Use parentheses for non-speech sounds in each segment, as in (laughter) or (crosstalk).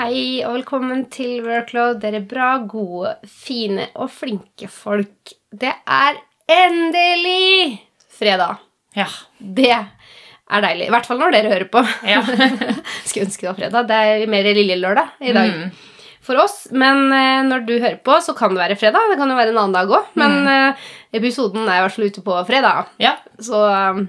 Hei og velkommen til Workload, dere bra, gode, fine og flinke folk. Det er endelig fredag. Ja. Det er deilig. I hvert fall når dere hører på. Ja. (laughs) Skulle ønske det var fredag. Det er mer lille lørdag i dag Mm. for oss. Men eh, når du hører på, så kan det være fredag. Det kan jo være en annen dag òg. Men mm. episoden er i hvert fall ute på fredag. ja. Så eh,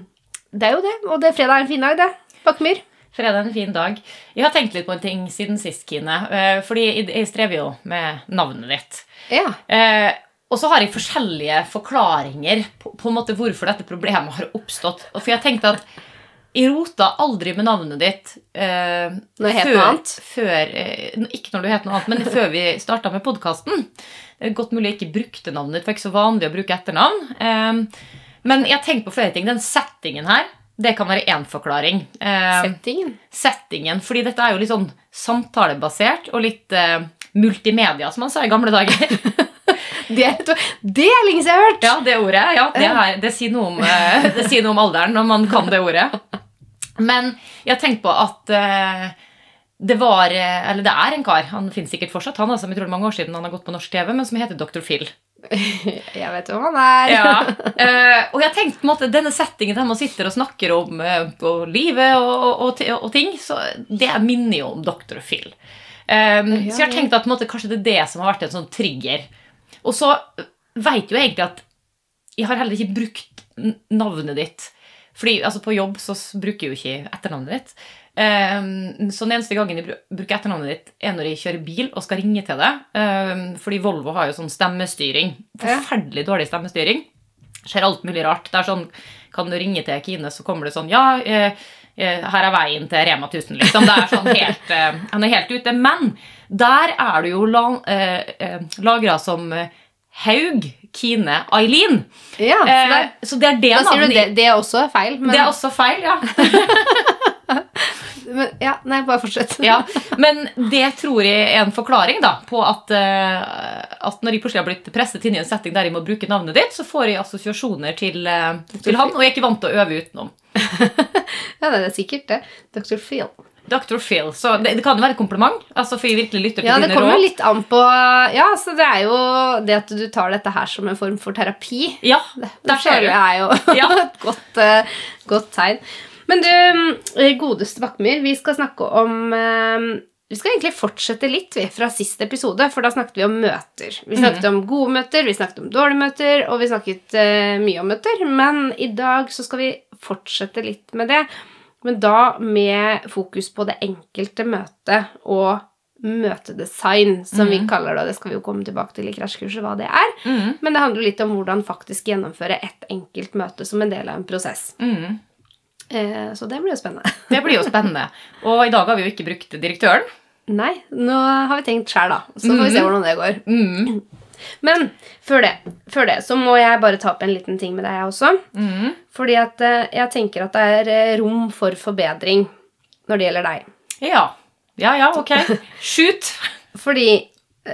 det er jo det. Og det fredag er en fin dag, det. Bakkemyr. Fredag er en fin dag. Jeg har tenkt litt på en ting siden sist, Kine. eh, Fordi jeg strever jo med navnet ditt. Ja. Eh, Og så har jeg forskjellige forklaringer på, på en måte hvorfor dette problemet har oppstått. For jeg tenkte at jeg rota aldri med navnet ditt eh, Når jeg het før, annet. før eh, Ikke når du het noe annet, men før vi starta med podkasten. Godt mulig jeg ikke brukte navnet ditt, for det er ikke så vanlig å bruke etternavn. Eh, men jeg har tenkt på flere ting. Den settingen her, det kan være én forklaring. Eh, Settingen. settingen, fordi dette er jo litt sånn samtalebasert og litt eh, multimedia, som man sa i gamle dager. (laughs) Det, det er lenge siden jeg har hørt! ja, det ordet. Ja, det, er, det, sier om, eh, det sier noe om alderen når man kan det ordet. Men jeg har tenkt på at eh, det var eh, Eller det er en kar, han finnes sikkert fortsatt, han altså, jeg tror det mange år siden han har gått på norsk TV, men som heter Dr. Phil. (laughs) Jeg vet hvem han er. Ja, (laughs) eh, og jeg har tenkt på en måte, denne settingen der man sitter og snakker om eh, og livet og, og, og, ting, så det minner jo om Dr. Phil. Um, Ja, så jeg har tenkt at måte, kanskje det er det som har vært en sånn trigger. Og så veit jo egentlig at jeg har heller ikke brukt navnet ditt. Fordi altså, på jobb så bruker jeg jo ikke etternavnet ditt. Um, så den eneste gangen jeg bruker etternavnet ditt, er når jeg kjører bil og skal ringe til deg. Um, fordi Volvo har jo sånn stemmestyring. Forferdelig dårlig stemmestyring. Skjer alt mulig rart. Det er sånn, Kan du ringe til Kine, så kommer det sånn Ja, eh, eh, her er veien til Rema 1000, liksom. Det er sånn helt, eh, Han er helt ute. Men der er du jo la, eh, eh, lagra som eh, Haug, Kine, Aileen. Ja, så det, Eh, så det er det sier du det, det er også feil. Men, Det er også feil, ja. (laughs) men, ja, nei, bare fortsett. ja. Men det tror jeg er en forklaring da, på at, uh, at når jeg plutselig har blitt presset inn i en setting der jeg må bruke navnet ditt, så får jeg assosiasjoner til, uh, til han, og jeg er ikke vant til å øve utenom. (laughs) Ja, det er sikkert det. Dr. Phil. Dr. Phil. Så det, det kan jo være et kompliment, altså for jeg virkelig lytter til Ja, det kommer råd. litt an på Ja, så det er jo det at du tar dette her som en form for terapi. Ja, Det der ser du. jeg er jo (laughs) Ja. et godt, uh, godt tegn. Men du, eh, godeste Bakkemyr, vi skal snakke om uh, Vi skal egentlig fortsette litt vi, fra siste episode, for da snakket vi om møter. Vi snakket om gode møter, vi snakket om dårlige møter, og vi snakket uh, mye om møter. Men i dag så skal vi fortsette litt med det, men da med fokus på det enkelte møtet og møtedesign, som vi kaller det. og Det skal vi jo komme tilbake til i krasjkurset hva det er. Mm, Men det handler litt om hvordan faktisk gjennomføre ett enkelt møte som en del av en prosess. mm. Eh, så det blir jo spennende. (laughs) Det blir jo spennende. Og i dag har vi jo ikke brukt direktøren. Nei, nå har vi tenkt sjæl, da. Så får vi se hvordan det går. Mm, Men før det, før det så må jeg bare ta opp en liten ting med deg også. mm. Fordi at eh, jeg tenker at det er eh, rom for forbedring når det gjelder deg. Ja. Ja, ja, ok. Shoot. Fordi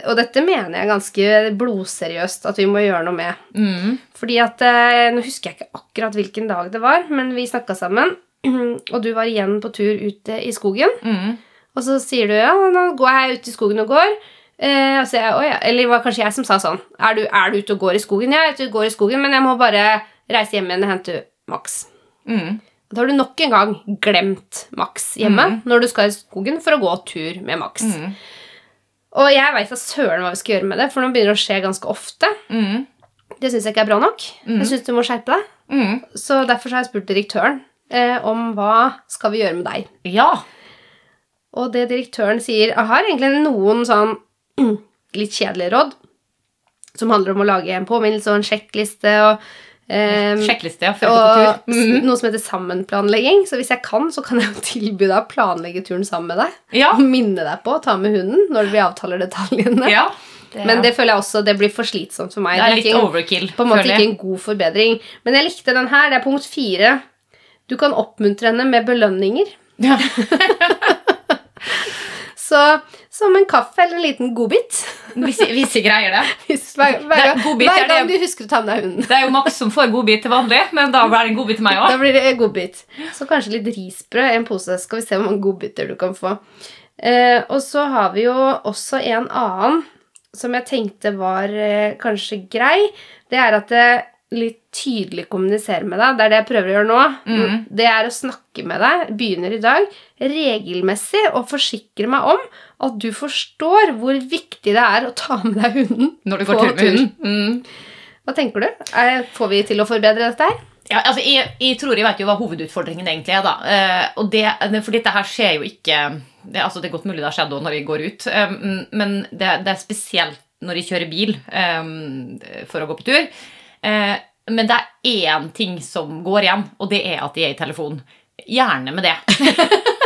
Og dette mener jeg ganske blodseriøst at vi må gjøre noe med. Mm. Fordi at eh, Nå husker jeg ikke akkurat hvilken dag det var, men vi snakka sammen. (clears throat) Og du var igjen på tur ute i skogen. Mm. Og så sier du ja, nå går jeg ut i skogen og går. Eh, altså, jeg, «Å ja. Eller det var kanskje jeg som sa sånn. Er du, er du ute og går i skogen? Ja, jeg er ute og går i skogen, men jeg må bare reise hjem igjen og hente Max. Mm. Da har du nok en gang glemt Max hjemme når du skal i skogen for å gå tur med Max. Mm. Og jeg veit da søren hva vi skal gjøre med det, for nå begynner det å skje ganske ofte. Mm. Det syns jeg ikke er bra nok. Jeg syns du må skjerpe deg. Mm. Så derfor så har jeg spurt direktøren eh, om hva skal vi gjøre med deg. Ja. Og det direktøren sier Jeg har egentlig noen sånn litt kjedelige råd som handler om å lage en påminnelse og en sjekkliste og, Um, Sjekkliste, ja. Før du på og tur. Mm. noe som heter sammenplanlegging. Så hvis jeg kan, så kan jeg jo tilby deg å planlegge turen sammen med deg. Ja. Og minne deg på å ta med hunden når vi avtaler detaljene. ja. Men det føler jeg også det blir for slitsomt for meg. det er ikke litt ikke, overkill. på en måte ikke en god forbedring. Men jeg likte den her. Det er punkt fire. Du kan oppmuntre henne med belønninger. Ja. (laughs) Så som en kaffe eller en liten godbit. (laughs) Hvis jeg greier, det. (laughs) Hvis- Hver, hver, Det godbit, hver er det- gang du husker å ta med deg hunden. Det er jo Max som får godbit til vanlig, men da blir det en godbit til meg Da òg. blir det godbit. Så kanskje litt risbrød i en pose. Skal vi se hvor mange godbiter du kan få. Eh, og så har vi jo også en annen som jeg tenkte var eh, kanskje grei. Det er at det litt tydelig kommunisere med deg. Det er det jeg prøver å gjøre nå. Mm. Det er å snakke med deg, begynner i dag, regelmessig og forsikre meg om at du forstår hvor viktig det er å ta med deg hunden Når du går tur med hunden. Mm. Hva tenker du? Får vi til å forbedre dette her? Ja, altså, jeg, jeg tror jeg vet jo hva hovedutfordringen egentlig er. da. Eh, og det, det- For dette her skjer jo ikke det, altså, det er godt mulig det har skjedd òg når jeg går ut, eh, men det, det er spesielt når jeg kjører bil eh, for å gå på tur. Eh, men det er én ting som går igjen, og det er at jeg er i telefonen. Gjerne med det. (laughs)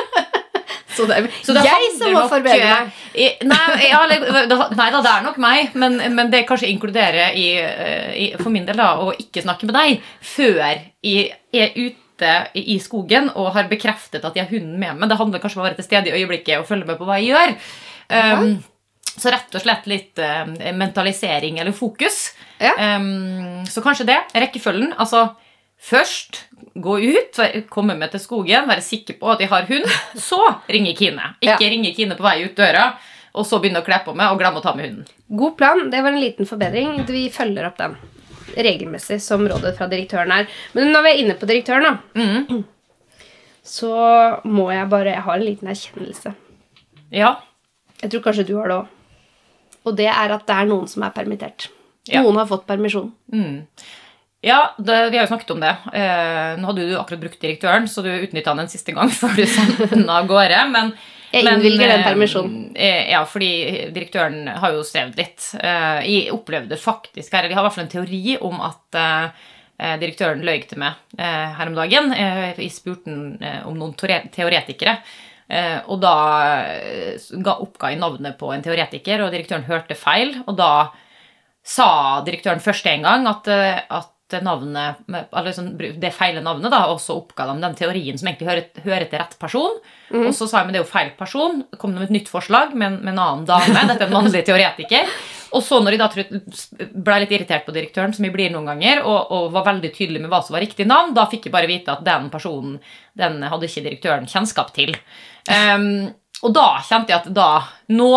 Så det Så det jeg som må forbedre eh, meg. Nei, ja, nei da, det er nok meg, men, men det kanskje inkluderer i, eh, i, for min del da, å ikke snakke med deg før jeg er ute i skogen og har bekreftet at jeg har hunden med meg. Det handler kanskje om å være til stede i øyeblikket og følge med på hva jeg gjør. Um, så rett og slett litt eh, mentalisering eller fokus. Ja. Um, så kanskje det. Rekkefølgen. Altså først gå ut, komme med til skogen, være sikker på at jeg har hund. (laughs) Så ringe Kine. Ikke ringe Kine på vei ut døra, og så begynne å kle på meg og glemme å ta med hunden. God plan. Det var en liten forbedring. Vi følger opp den regelmessig, som rådet fra direktøren er. Men når vi er inne på direktøren, da, mm. (clears throat) så må jeg bare Jeg har en liten erkjennelse. Ja. Jeg tror kanskje du har det òg. Og det er at det er noen som er permittert. Ja. Noen har fått permisjon. Mm. Ja, det, vi har jo snakket om det. Eh, nå hadde du akkurat brukt direktøren, så du utnytta den en siste gang (laughs) før du sendte den av gårde. Men, Jeg men, innvilger den eh, permisjonen. eh, Ja, fordi direktøren har jo strevd litt. Eh, jeg opplevde faktisk her, eller jeg har i hvert fall en teori om at eh, eh, direktøren løy til meg eh, her om dagen. Jeg spurte han om noen teoretikere. Eh, og da eh, ga, oppga jeg navnet på en teoretiker, og direktøren hørte feil. Og da sa direktøren først en gang at, eh, at navnet, sånn, det feile navnet, da, og så oppga de den teorien som egentlig hører, hører til rett person. Og så sa jeg men det er jo feil person. Kom det med et nytt forslag med en, med en annen dame. Dette er en mannlig teoretiker. Og så når jeg da ble litt irritert på direktøren, som jeg blir noen ganger, og, og var veldig tydelig med hva som var riktig navn, da fikk jeg bare vite at den personen den hadde ikke direktøren kjennskap til. Um, og da kjente jeg at da Nå,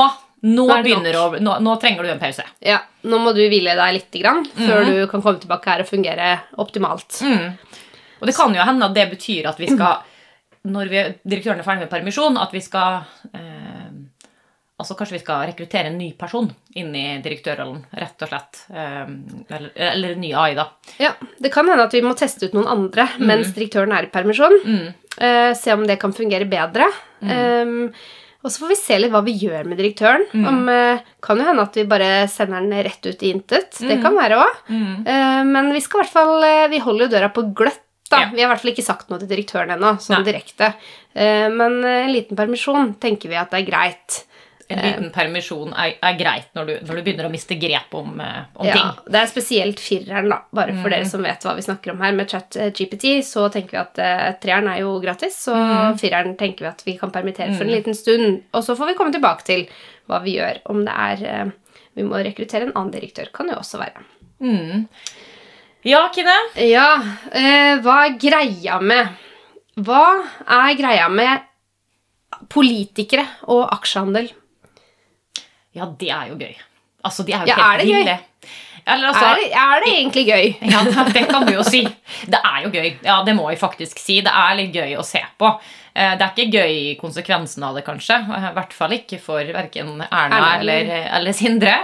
nå, å, nå, nå trenger du en pause. Ja, Nå må du hvile deg litt grann, før du kan komme tilbake her og fungere optimalt. Mm. Og det kan jo hende at det betyr at vi skal, når vi, direktøren er ferdig med permisjon, at vi skal eh, Altså kanskje vi skal rekruttere en ny person inn i direktørrollen, rett og slett. Eh, eller, eller en ny AI, da. Ja, Det kan hende at vi må teste ut noen andre mens direktøren er i permisjon. Mm. Uh, se om det kan fungere bedre. Um, og så får vi se litt hva vi gjør med direktøren. Mm. Om, eh, kan jo hende at vi bare sender den rett ut i intet. Det Mm. kan være òg. men vi skal i hvert fall eh, Vi holder jo døra på gløtt. Da. Ja. Vi har i hvert fall ikke sagt noe til direktøren ennå, sånn direkte. Eh, men eh, en liten permisjon tenker vi at det er greit. En liten permisjon er, er greit når du, når du begynner å miste grep om, eh, om Ja, ting. det er spesielt fireren, da. Bare for Mm. dere som vet hva vi snakker om her. Med chat eh, GPT så tenker vi at uh, treeren er jo gratis, så Mm. fireren tenker vi at vi kan permittere for en liten stund. Og så får vi komme tilbake til hva vi gjør. Om det er uh, Vi må rekruttere en annen direktør. Kan det jo også være. Mm. Ja, Kine? Ja, Uh, hva er greia med Hva er greia med politikere og aksjehandel? Ja, det er jo gøy. Altså, de er jo Ja, helt er det gøy? Eller, altså, er, er det egentlig gøy? (laughs) Ja, det kan du jo si. Det er jo gøy. Ja, det må jeg faktisk si. Det er litt gøy å se på. Eh, Det er ikke gøy konsekvensen av det, kanskje. Eh, I hvert fall ikke for verken Erna eller, eller Sindre.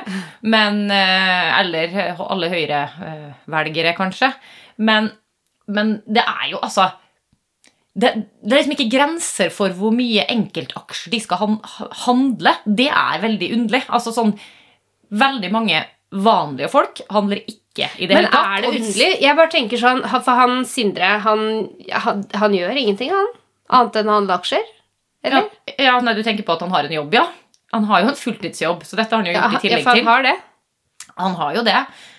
Men, eh, eller alle Høyre-velgere, kanskje. Men, men det er jo altså det, det er liksom ikke grenser for hvor mye enkeltaksjer de skal han, handle. Det er veldig underlig. Altså sånn Veldig mange vanlige folk handler ikke i det Men hele tatt. er det underlig? Jeg bare tenker sånn, For han Sindre, han, han, han gjør ingenting, han? Annet enn å handle aksjer? Eller? Ja, ja, nei, du tenker på at han har en jobb, ja. Han har jo en fulltidsjobb, så dette har han jo Ja, gjort i ja, tillegg for han har det. Han har jo det.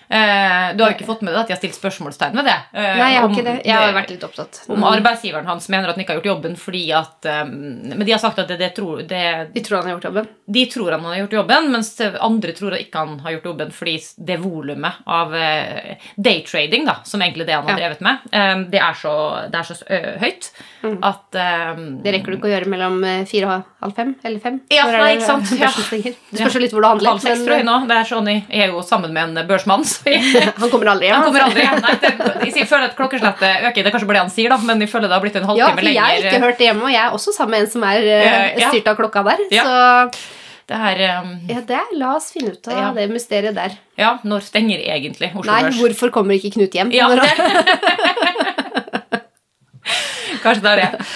Eh, du har jo ikke fått med deg at de har stilt spørsmålstegn ved det. eh, Nei, jeg har om ikke det. Jeg har vært litt opptatt. Om arbeidsgiveren hans mener at han ikke har gjort jobben fordi at eh, Men de har sagt at det, det tror, det, De tror han har gjort jobben. de tror han har gjort jobben, mens andre tror at ikke han har gjort jobben fordi det volumet av eh, daytrading, da, som egentlig det han har Ja. drevet med, eh, det er så, det er så ø, høyt at um, Det rekker du ikke å gjøre mellom eh, fire og halv fem eller fem. Ja, nei, ikke sant? (laughs) Ja. Du spørs jo litt hvor du handler. halv seks, tror jeg nå. Det er sånn, jeg er jo sammen med en børsmann, så jeg, (laughs) Han kommer aldri hjem. han kommer aldri hjem. Nei, det, jeg føler at klokkeslettet øker. Det er kanskje bare det han sier, da, men jeg føler det har blitt en halvtime lenger. Ja, for jeg har ikke hørt det hjemme, og jeg er også sammen med en som er eh, Eh, styrt av klokka der. Ja. Så Det her um, ja, det, la oss finne ut av Ja. det mysteriet der. Ja, når stenger egentlig Oslo Nei, Børs? hvorfor kommer ikke Knut hjem? Ja, det. (laughs) Kanskje det er det.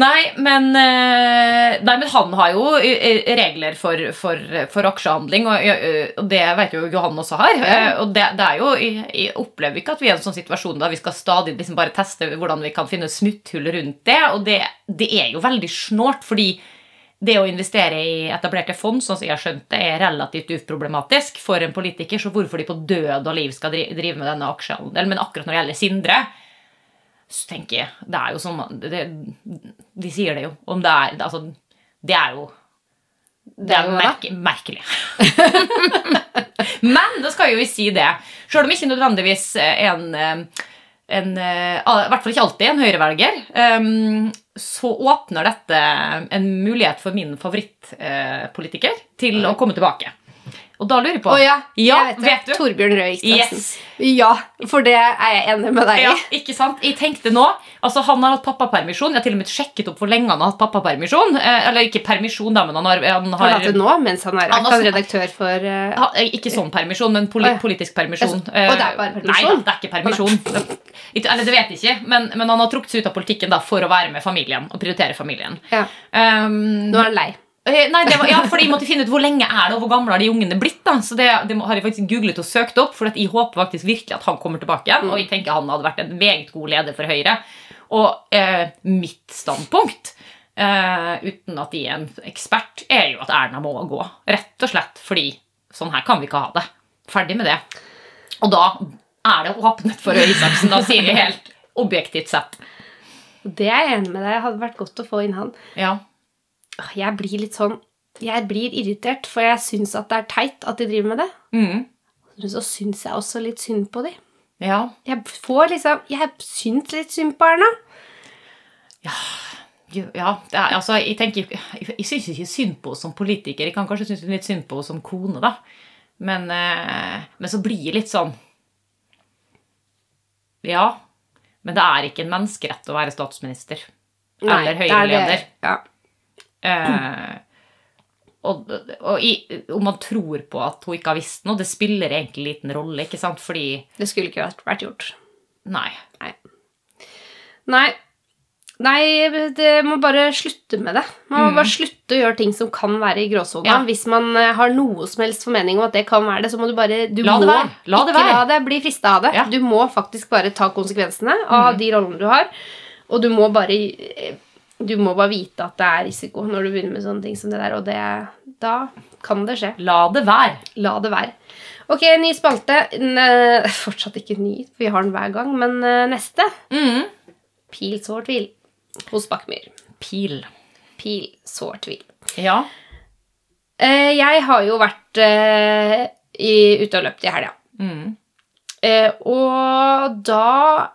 Nei, men, eh, nei, men han har jo eh, regler for, for, for aksjehandling, og, eh, det vet jo Johan også har. Eh, Og det, det er jo, jeg, opplever ikke at vi er i en sånn situasjon da vi skal stadig liksom bare teste hvordan vi kan finne smutthull rundt det, og det, det er jo veldig snålt, fordi det å investere i etablerte fond, sånn som jeg har skjønt det, er relativt uproblematisk for en politiker, så hvorfor de på død og liv skal drive med denne aksjehandelen. Men akkurat når det gjelder Sindre, så tenker jeg Det er jo som det, De sier det jo. Om det er Altså, det er jo det er jo merke, merkelig. (laughs) Men da skal jo vi si det. Sjøl om ikke nødvendigvis en, en eh, I hvert fall ikke alltid en høyrevelger, eh, så åpner dette en mulighet for min favorittpolitiker til å komme tilbake. Og da lurer jeg på oh, ja, Ja, jeg vet, vet du? Torbjørn Røe Isaksen. Yes. Ja, for det er jeg enig med deg i. Ja, ikke sant? Jeg tenkte nå, altså Han har hatt pappapermisjon. Jeg har til og med sjekket opp hvor lenge han har hatt pappapermisjon. Eh, eller ikke permisjon, da, men han har, han har hatt det nå, mens han er, Han har- redaktør for uh, Ha- eh, Ikke sånn permisjon, men poli politisk permisjon. Og det er bare Eh, permisjon? Nei, det er ikke permisjon. Det, Eller det vet jeg ikke, men, men han har trukket seg ut av politikken da, for å være med familien og prioritere familien. ja. Um, Nå er han lei. Eh, Nei, det var, ja, fordi Jeg måtte finne ut hvor lenge er det og hvor gamle har de ungene blitt. da Så Det, det har jeg faktisk googlet og søkt opp, for jeg håper faktisk virkelig at han kommer tilbake igjen. Og jeg tenker han hadde vært en meget god leder for Høyre. Og eh, mitt standpunkt, eh, uten at jeg er en ekspert, er jo at Erna må gå. Rett og slett fordi sånn her kan vi ikke ha det. Ferdig med det. Og da er det åpnet for Røe Isaksen. Da sier vi helt objektivt sett. Det er jeg enig med deg. Det hadde vært godt å få inn han. Ja. Jeg blir litt sånn Jeg blir irritert, for jeg syns at det er teit at de driver med det. Mm. Så syns jeg også litt synd på de. ja. Jeg får liksom Jeg syns litt synd på Erna. Ja Ja, det er, altså, jeg tenker Jeg, syns ikke synd på henne som politiker. Jeg kan kanskje synes litt synd på henne som kone, da. Men, eh, men så blir jeg litt sånn Ja. Men det er ikke en menneskerett å være statsminister. eller det er det. Høyre-leder. Ja. Eh, og og i, om man tror på at hun ikke har visst noe, det spiller egentlig liten rolle, ikke sant? Fordi Det skulle ikke vært, vært gjort. Nei. Nei. Nei. Nei, det må bare slutte med det. Man må bare slutte å gjøre ting som kan være i gråsona. Mm. Ja. Hvis man eh, har noe som helst formening om at det kan være det, så må du bare du La må det være. La det ikke være. la det bli frista av det. Ja. Mm. Du må faktisk bare ta konsekvensene av de rollene du har. Og du må bare eh, Du må bare vite at det er risiko når du begynner med sånne ting som det der, og det, da kan det skje. La det være. La det være. Ok, ny spalte. N fortsatt ikke ny, for vi har den hver gang, men eh, neste. Mm. Pil, sår, tvil. Hos Bakkmyr. Pil. Pil, sår, tvil. Ja. Eh, jeg har jo vært eh, ute og løpt i helga. Mm. Eh, og da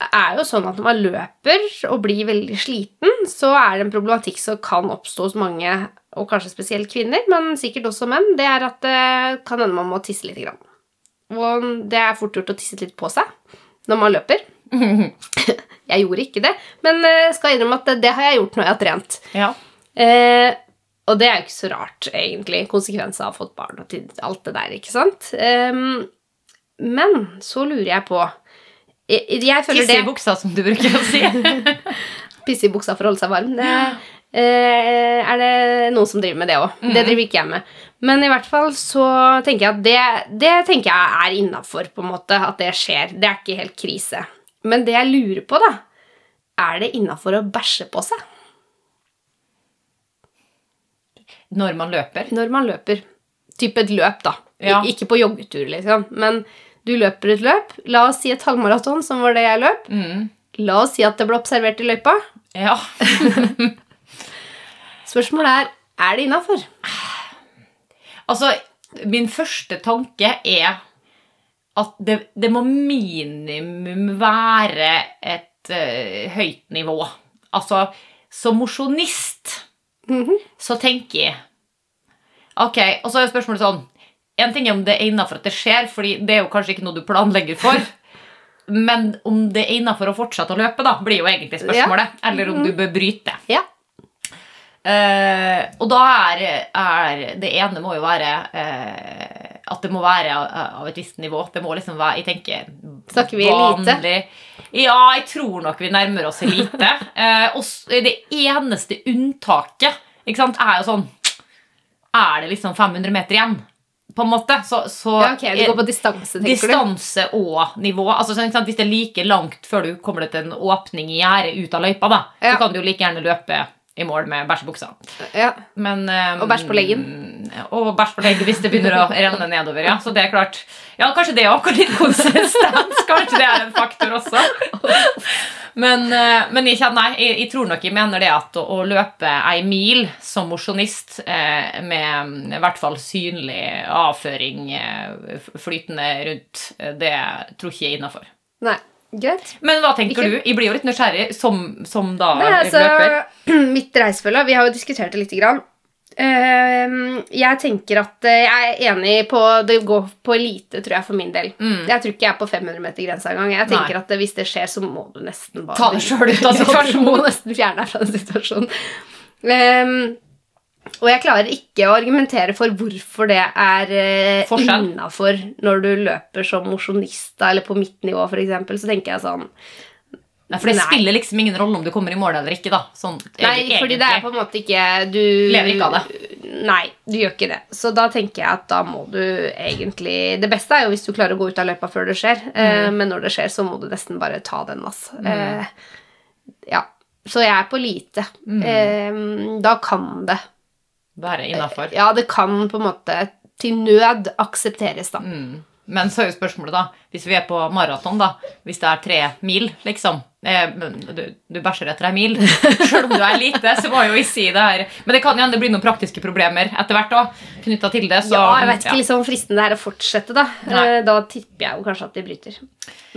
er jo sånn at når man løper og blir veldig sliten, så er det en problematikk som kan oppstå hos mange, og kanskje spesielt kvinner, men sikkert også menn, det er at det kan hende man må tisse litt. Grann. Og det er fort gjort å tisse litt på seg når man løper. (laughs) Jeg gjorde ikke det, men eh, skal innrømme at det, har jeg gjort når jeg har trent. Ja. Eh, og det er jo ikke så rart, egentlig. Konsekvenser av å ha fått barn og alt det der, ikke sant? Eh, men så lurer jeg på Jeg, jeg føler Tisse i buksa, som du bruker å si. (laughs) Pisse i buksa for å holde seg varm. Det, eh, er det noen som driver med det òg. Det driver ikke jeg med. Men i hvert fall så tenker jeg at det, det tenker jeg er innafor, på en måte. At det skjer. Det er ikke helt krise. Men det jeg lurer på, da, er det innafor å bæsje på seg Når man løper. når man løper? Type et løp, da. Ja. Ik- Ikke på joggetur, liksom. Men Du løper et løp. La oss si et halvmaraton, som var det jeg løp. Mm. La oss si at det ble observert i løypa. Ja. (laughs) Spørsmålet er er det innafor. Altså, min første tanke er at det, det må minimum være et uh, høyt nivå. Altså, som mosjonist så tenker jeg Ok, og så er spørsmålet sånn En ting er om det er innafor at det skjer, Fordi det er jo kanskje ikke noe du planlegger for. (laughs) Men om det er innafor å fortsette å løpe, da, blir jo egentlig spørsmålet. Eller om du bør bryte. Ja. Uh, og da er, er Det ene må jo være uh, at det må være av, et visst nivå. Det må liksom være Jeg tenker Snakker vi elite? Ja, jeg tror nok vi nærmer oss elite. (laughs) Eh, og det eneste unntaket ikke sant, er jo sånn Er det liksom 500 meter igjen? På en måte. Så, så ja, ok, Du går på distanse, tenker du? Distanse og nivå. Altså, sånn, hvis det er like langt før du kommer til en åpning i gjerdet ut av løypa, da, Ja. så kan du jo like gjerne løpe i mål med bæsj i buksa. Ja. Men, um, Og bæsj på leggen. Og bæsj på leggen hvis det begynner å renne nedover. Ja. Så det er klart Ja, kanskje det òg. Litt konsistens. Kanskje det er en faktor også. Men, eh, men jeg, kjenner, nei, jeg, jeg tror nok jeg mener det at å, å løpe ei mil som mosjonist eh, med i hvert fall synlig avføring eh, flytende rundt, eh, det tror ikke jeg er innafor. Nei, greit. Men hva tenker Ikke- du? Jeg blir jo litt nysgjerrig som, som da Nei, altså, løper. (clears throat) mitt reisefølge Vi har jo diskutert det lite grann. Uh, jeg tenker at eh, jeg er enig på Det går på lite, tror jeg, for min del. Mm. Jeg tror ikke jeg er på 500-meter-grensa engang. Jeg tenker at eh, hvis det skjer, så må du nesten bare Ta det selv ut av (laughs) situasjonen. Må nesten fjerne deg fra den situasjonen. Ehm, og jeg klarer ikke å argumentere for hvorfor det er uh, innafor når du løper som mosjonist, eller på mitt nivå, f.eks. Så tenker jeg sånn Nei, for det Nei. spiller liksom ingen rolle om du kommer i mål eller ikke. da sånn, Nei, egentlig. fordi det er på en måte ikke Du Lever ikke av det. Nei, du gjør ikke det. Så da tenker jeg at da må du egentlig Det beste er jo hvis du klarer å gå ut av løypa før det skjer, eh, Mm. men når det skjer, så må du nesten bare ta den, altså. Eh, ja. Så jeg er på lite. Mm. Eh, da kan det Være innafor. Ja, det kan på en måte til nød aksepteres, da. Mm. Men så er jo spørsmålet, da Hvis vi er på maraton, da Hvis det er tre mil, liksom eh, du, du bæsjer etter ei mil. (laughs) Selv om du er lite, så må jo jeg si det her. Men det kan jo hende det blir noen praktiske problemer etter hvert òg, knytta til det. Så, ja, jeg vet ikke ja. liksom fristende det er å fortsette, da. Nei. Eh, da tipper jeg jo kanskje at de bryter.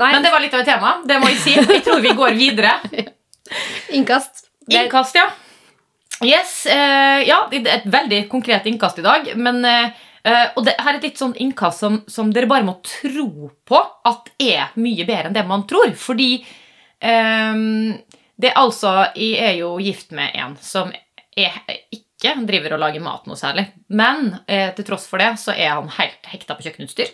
Nei, Men det var litt av et tema. Det må jeg si. Jeg tror vi går videre. (laughs) innkast. Innkast, ja. Yes, eh, ja, et veldig konkret innkast i dag, men eh, eh, Og det her er et litt sånn innkast som, som dere bare må tro på at er mye bedre enn det man tror. Fordi eh, det er altså Jeg er jo gift med en som er, ikke driver og lager mat noe særlig. Men eh, til tross for det så er han helt hekta på kjøkkenutstyr.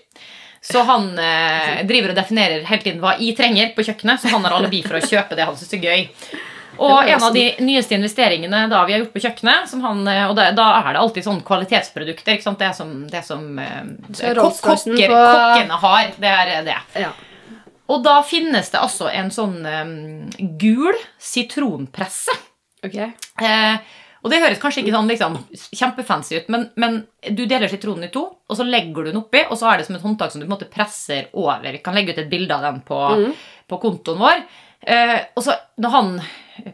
Så han eh, driver og definerer hele tiden hva jeg trenger på kjøkkenet, så han har alibi for å kjøpe det han syns er gøy. Og en av de nyeste investeringene da vi har gjort på kjøkkenet, som han, eh, og da, da er det alltid sånn kvalitetsprodukter. ikke sant? Det som, det som eh, Så kok kokker, på- kokkene har. Det er det. ja. Og da finnes det altså en sånn eh, gul sitronpresse. Ok. Eh, og det høres kanskje ikke sånn liksom, kjempefancy ut, men, men du deler sitronen i to, og så legger du den oppi, og så er det som et håndtak som du på en måte presser over. Vi kan legge ut et bilde av den på, mm. på kontoen vår. Eh, og så når han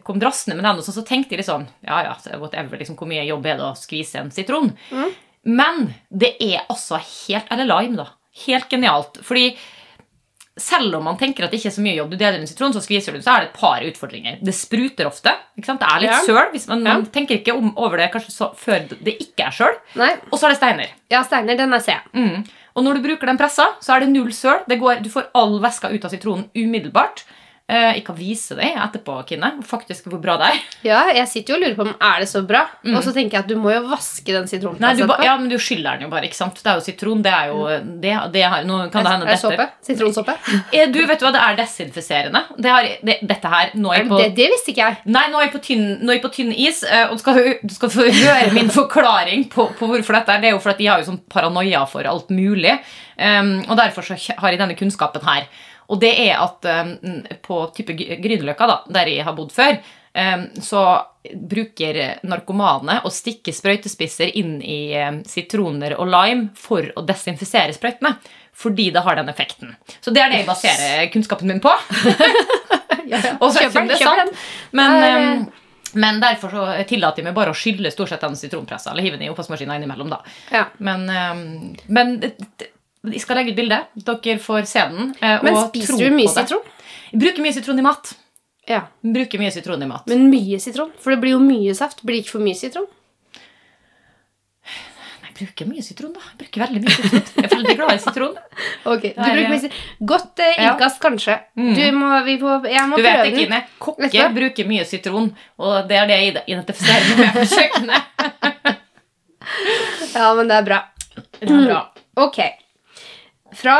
kom drassende med den, sånn, så tenkte jeg liksom Ja, ja, whatever, liksom, hvor mye jobb er det å skvise en sitron? Mm. Men det er altså helt Eller lime, da. Helt genialt. Fordi selv om man tenker at det ikke er så mye jobb, du deler en sitron, så skviser du den, så er det et par utfordringer. Det spruter ofte. Det er litt Ja. søl. hvis Man, man tenker ikke om, over det kanskje så, før det ikke er søl. Og så er det steiner. ja, Steiner, den er C. Mm. Og når du bruker den pressa, så er det null søl. Går, du får all væska ut av sitronen umiddelbart. Eh, jeg kan vise deg etterpå, Kine, faktisk hvor bra det er. Ja, jeg sitter jo og lurer på om er det så bra. Og så tenker jeg at du må jo vaske den Nei, du, ba, ja, men du skyller den jo bare, ikke sant? Det er jo sitron. Det er jo det, det har, Nå kan det hende er det dette såpe? Sitronsåpe? Eh, Du, vet du hva, det er desinfiserende. Det har, det, dette her Nå er jeg på det, det visste ikke jeg. Nei, nå er jeg på tynn, nå er jeg på tynn is, eh, og du skal, du skal få høre min forklaring på, på hvorfor dette er. Det er jo for at jeg har jo sånn paranoia for alt mulig, um, og derfor så har jeg denne kunnskapen her. Og det er at um, på type Grünerløkka, der jeg har bodd før, um, så bruker narkomane å stikke sprøytespisser inn i um, sitroner og lime for å desinfisere sprøytene. Fordi det har den effekten. Så det er det jeg baserer kunnskapen min på. (laughs) Og så vet jeg om det er sant. Men, men derfor så tillater jeg meg bare å skylle stort sett den sitronpressa, eller hive den i oppvaskmaskina innimellom, da. Ja. Men, men jeg skal legge ut bilde. Dere får se den. eh, Men spiser du mye sitron? Jeg bruker mye sitron i mat. Ja. Bruker mye sitron i mat. Men mye sitron? For det blir jo mye saft. Blir det ikke for mye sitron? Nei, Jeg bruker mye sitron, da. Jeg bruker veldig mye sitron. Jeg er veldig glad i sitron. (laughs) Ok, du er- bruker mye sitron. Godt eh, innkast, kanskje. Du må, vi må, jeg må Du vet prøve det, den. Kine. Kokker bruker mye sitron, og det er det jeg identifiserer meg med på kjøkkenet. (laughs) Ja, men det er bra. Det er bra. Ok. Fra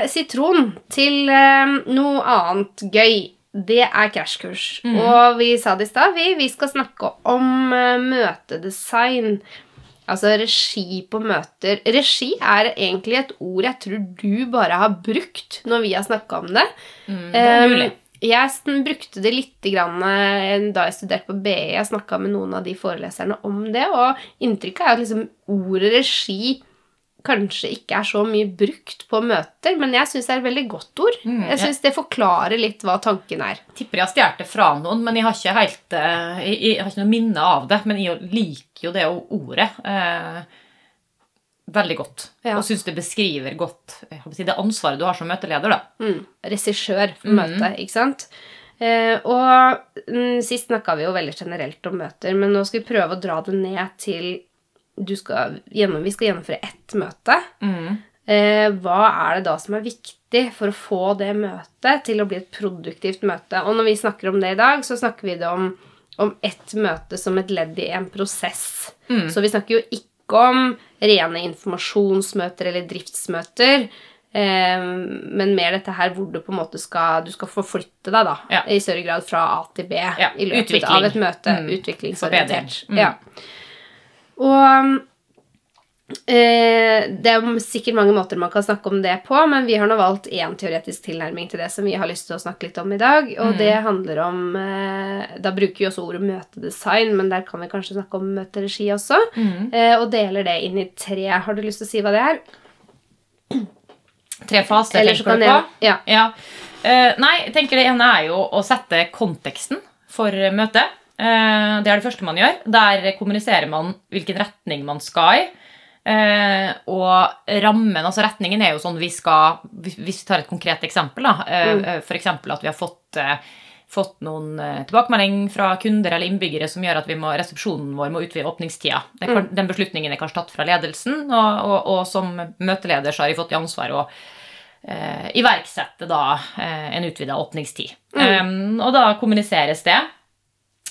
eh, sitron til eh, noe annet gøy. Det er krasjkurs. Og vi sa det i stad, vi, vi skal snakke om eh, møtedesign. Altså regi på møter. Regi er egentlig et ord jeg tror du bare har brukt når vi har snakka om det. Mm, det er Um, mulig. Jeg brukte det litt grann, da jeg studerte på BI. Jeg snakka med noen av de foreleserne om det, og inntrykket er at liksom ordet regi kanskje ikke er så mye brukt på møter, men jeg syns det er et veldig godt ord. Mm, jeg syns det forklarer litt hva tanken er. tipper jeg har stjålet det fra noen, men jeg har ikke helt eh, jeg, jeg har ikke noe minne av det. Men jeg liker jo det ordet eh, veldig godt. Ja. Og syns det beskriver godt si, det ansvaret du har som møteleder. da. Mm. Regissør for Mhm. møtet, ikke sant? Eh, og mm, sist snakka vi jo veldig generelt om møter, men nå skal vi prøve å dra det ned til skal gjennom, Vi skal gjennomføre ett møte. Eh, hva er det da som er viktig for å få det møtet til å bli et produktivt møte? Og når vi snakker om det i dag, så snakker vi det om, om ett møte som et ledd i en prosess. Så vi snakker jo ikke om rene informasjonsmøter eller driftsmøter. Eh, men mer dette her hvor du på en måte skal, du skal forflytte deg da, Ja. i større grad fra A til B Ja, i løpet utvikling. av et møte. Mm, Utviklingsorientert. Mm. Ja. Og Eh, det er sikkert mange måter man kan snakke om det på, men vi har nå valgt én teoretisk tilnærming til det som vi har lyst til å snakke litt om i dag. Og det handler om eh, Da bruker vi også ordet møtedesign, men der kan vi kanskje snakke om møteregi også. Eh, og deler det inn i tre. Har du lyst til å si hva det er? Tre faser Eller så tenker kan du på? Ja. Ja. Uh, nei, jeg tenker det ene er jo å sette konteksten for møtet. Eh, det er det første man gjør. Der kommuniserer man hvilken retning man skal i. Eh, og rammen, altså retningen er jo sånn vi skal Hvis vi tar et konkret eksempel, da. Eh, Mm. eh, For eksempel at vi har fått, fått noen tilbakemelding fra kunder eller innbyggere som gjør at vi må, resepsjonen vår må utvide åpningstida. Er Den beslutningen er kanskje tatt fra ledelsen, og, og, og som møteleder så har jeg fått i ansvar å eh, iverksette da eh, en utvida åpningstid. Um, og da kommuniseres det.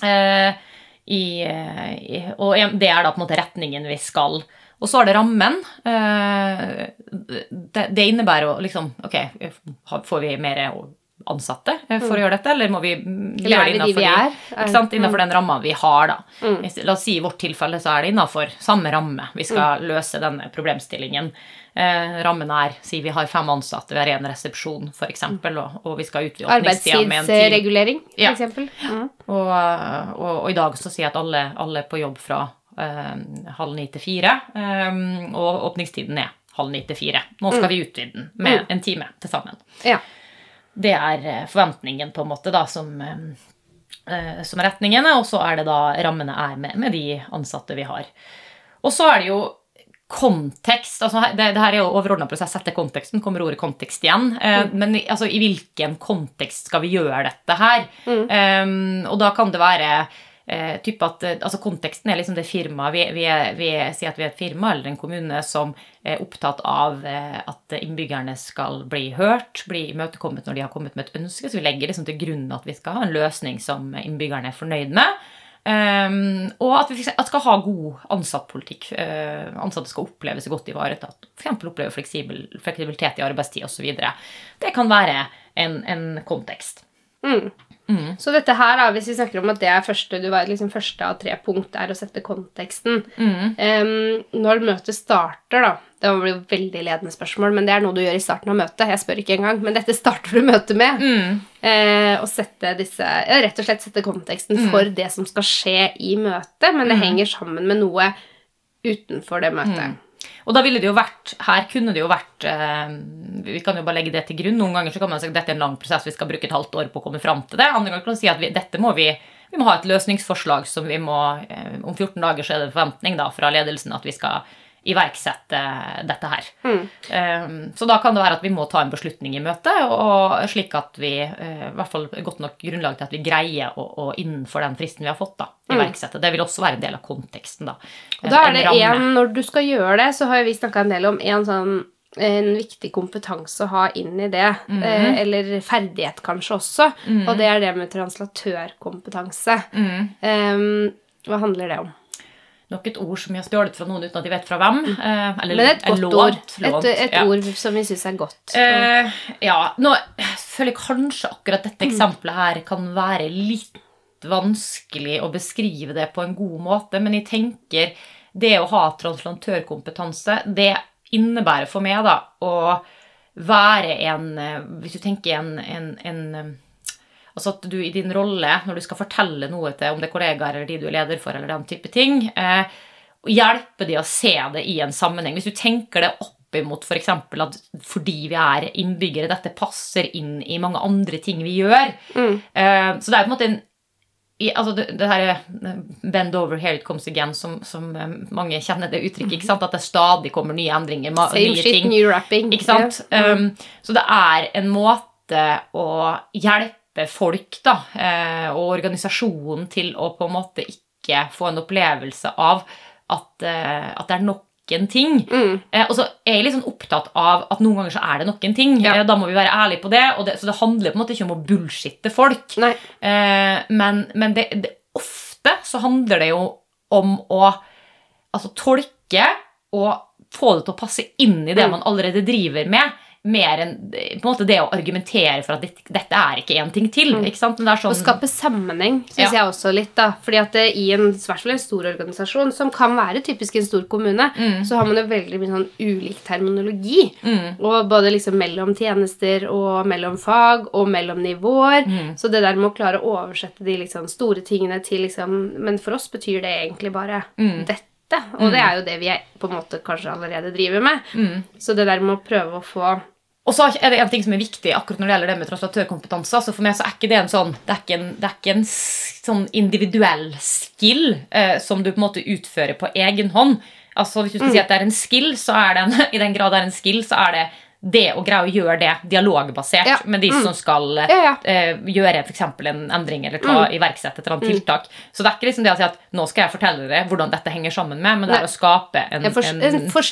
Eh, i, eh, i, og det er da på en måte retningen vi skal. Og så er det rammen. Eh, det, innebærer jo liksom Ok, får vi mer ansatte for å gjøre dette, eller må vi mm, gjøre det de innenfor de- sant? Innenfor den ramma vi har, da. Mm. La oss si i vårt tilfelle så er det innenfor samme ramme vi skal løse denne problemstillingen. Eh, rammen er si vi har fem ansatte, vi har én resepsjon f.eks., og, og vi skal utvide åpningstida med en time. Arbeidstidsregulering, for Ja. Mm. Og, og, og i dag så sier jeg at alle, alle på jobb fra eh, halv ni til fire, eh, og åpningstiden er halv ni til fire. Nå skal vi utvide den med Mm. en time til sammen. Ja. Det er eh, forventningen på en måte da som, eh, som retningene, og så er det da rammene er med, med de ansatte vi har. Og så er det jo kontekst. altså Det, det her er jo overordna prosess. Etter konteksten kommer ordet kontekst igjen. Eh, Men altså, i hvilken kontekst skal vi gjøre dette her? Eh, og da kan det være eh, typ at eh, altså Konteksten er liksom det firmaet vi, vi, vi er- sier at vi er et firma eller en kommune som er opptatt av eh, at innbyggerne skal bli hørt, bli imøtekommet når de har kommet med et ønske. Så vi legger liksom til grunn at vi skal ha en løsning som innbyggerne er fornøyd med. Um, og at vi at skal ha god ansattpolitikk. Uh, ansatte skal oppleve seg godt ivaretatt. F.eks. oppleve fleksibel, fleksibilitet i arbeidstid osv. Det kan være en, en kontekst. Mm. Så dette her, da, hvis vi snakker om at det er første, du var liksom første av tre punkt, er å sette konteksten. Mm. Um, når møtet starter, da, Det blir jo veldig ledende spørsmål, men det er noe du gjør i starten av møtet. Jeg spør ikke engang, men dette starter du møtet med. Mm. Eh, og sette disse, ja, rett og slett sette konteksten Mm. for det som skal skje i møtet, men det henger sammen med noe utenfor det møtet. Mm. Og da ville det jo vært, her kunne det jo vært eh, Vi kan jo bare legge det til grunn. Noen ganger så kan man si at dette er en lang prosess, vi skal bruke et halvt år på å komme fram til det. Andre ganger kan man si at vi, dette må vi vi må ha et løsningsforslag som vi må eh, Om 14 dager så er det forventning da fra ledelsen at vi skal iverksette dette her. Mm. så da kan det være at vi må ta en beslutning i møtet, og slik at vi eh, i hvert fall godt nok grunnlag til at vi greier å, å innenfor den fristen vi har fått, da, iverksette. Det vil også være en del av konteksten, da. Og da er det én Når du skal gjøre det, så har vi snakka en del om en sånn en viktig kompetanse å ha inn i det, Mhm. eh, eller ferdighet kanskje også, og det er det med translatørkompetanse. Mhm. Um, hva handler det om? Nok et ord som vi har stjålet fra noen uten at de vet fra hvem. eh, Eller Men et godt lånt, ord. lånt, Et, et ja. ord som vi syns er godt. Eh, ja, nå føler jeg kanskje akkurat dette Mm. eksempelet her kan være litt vanskelig å beskrive det på en god måte, men jeg tenker det å ha translantørkompetanse, det innebærer for meg da å være en eh, Hvis du tenker en, en, en eh, Altså at du i din rolle, når du skal fortelle noe til om det er kollegaer eller de du er leder for, eller den type ting, eh, hjelpe de å se det i en sammenheng. Hvis du tenker det opp imot f.eks. For at fordi vi er innbyggere, dette passer inn i mange andre ting vi gjør. Mm. Eh, så det er på en måte en altså det, det her eh, Bend over, here it comes again, som, som eh, mange kjenner det uttrykket. ikke sant? At det stadig kommer nye endringer. Same nye shit, ting. new rapping. Ikke sant? Yeah. Um, så det er en måte å hjelpe folk da, eh, og organisasjonen til å på en måte ikke få en opplevelse av at, eh, at det er nok en ting. Mm. Eh, og så er jeg litt sånn opptatt av at noen ganger så er det nok en ting. Ja. Da må vi være ærlige på det, og det. Så det handler på en måte ikke om å bullshitte folk. Nei. Eh, men men det, det, ofte så handler det jo om å altså, tolke og få det til å passe inn i det Mm. man allerede driver med. Mer enn på en måte det å argumentere for at dette, dette er ikke én ting til. ikke sant? Men det er Å sånn, skape sammenheng syns Ja. jeg også litt. da. Fordi at det, i en, svært en stor organisasjon, som kan være typisk en stor kommune, Mm. så har man jo veldig mye sånn ulik terminologi. Mm. Og både liksom mellom tjenester og mellom fag og mellom nivåer. Mm. Så det der med å klare å oversette de liksom store tingene til liksom Men for oss betyr det egentlig bare Mm. Dette. Og det er jo det vi på en måte kanskje allerede driver med. Mm. Så det der med å prøve å få Og så er det en ting som er viktig akkurat når det gjelder det med translatørkompetanse. altså For meg så er ikke det en sånn Det er ikke en, det er ikke en sånn individuell skill eh, som du på en måte utfører på egen hånd. Altså Hvis du skal si at det er en skill, så er det en, (laughs) i den grad det er en skill, så er det det å greie å gjøre det dialogbasert Ja. med de som skal eh, Ja, ja. Uh, gjøre eksempel en endring eller ta, iverksette et eller annet tiltak. Så det er ikke liksom det å si at nå skal jeg fortelle dere hvordan dette henger sammen med, men det er å skape en, en, for, en for,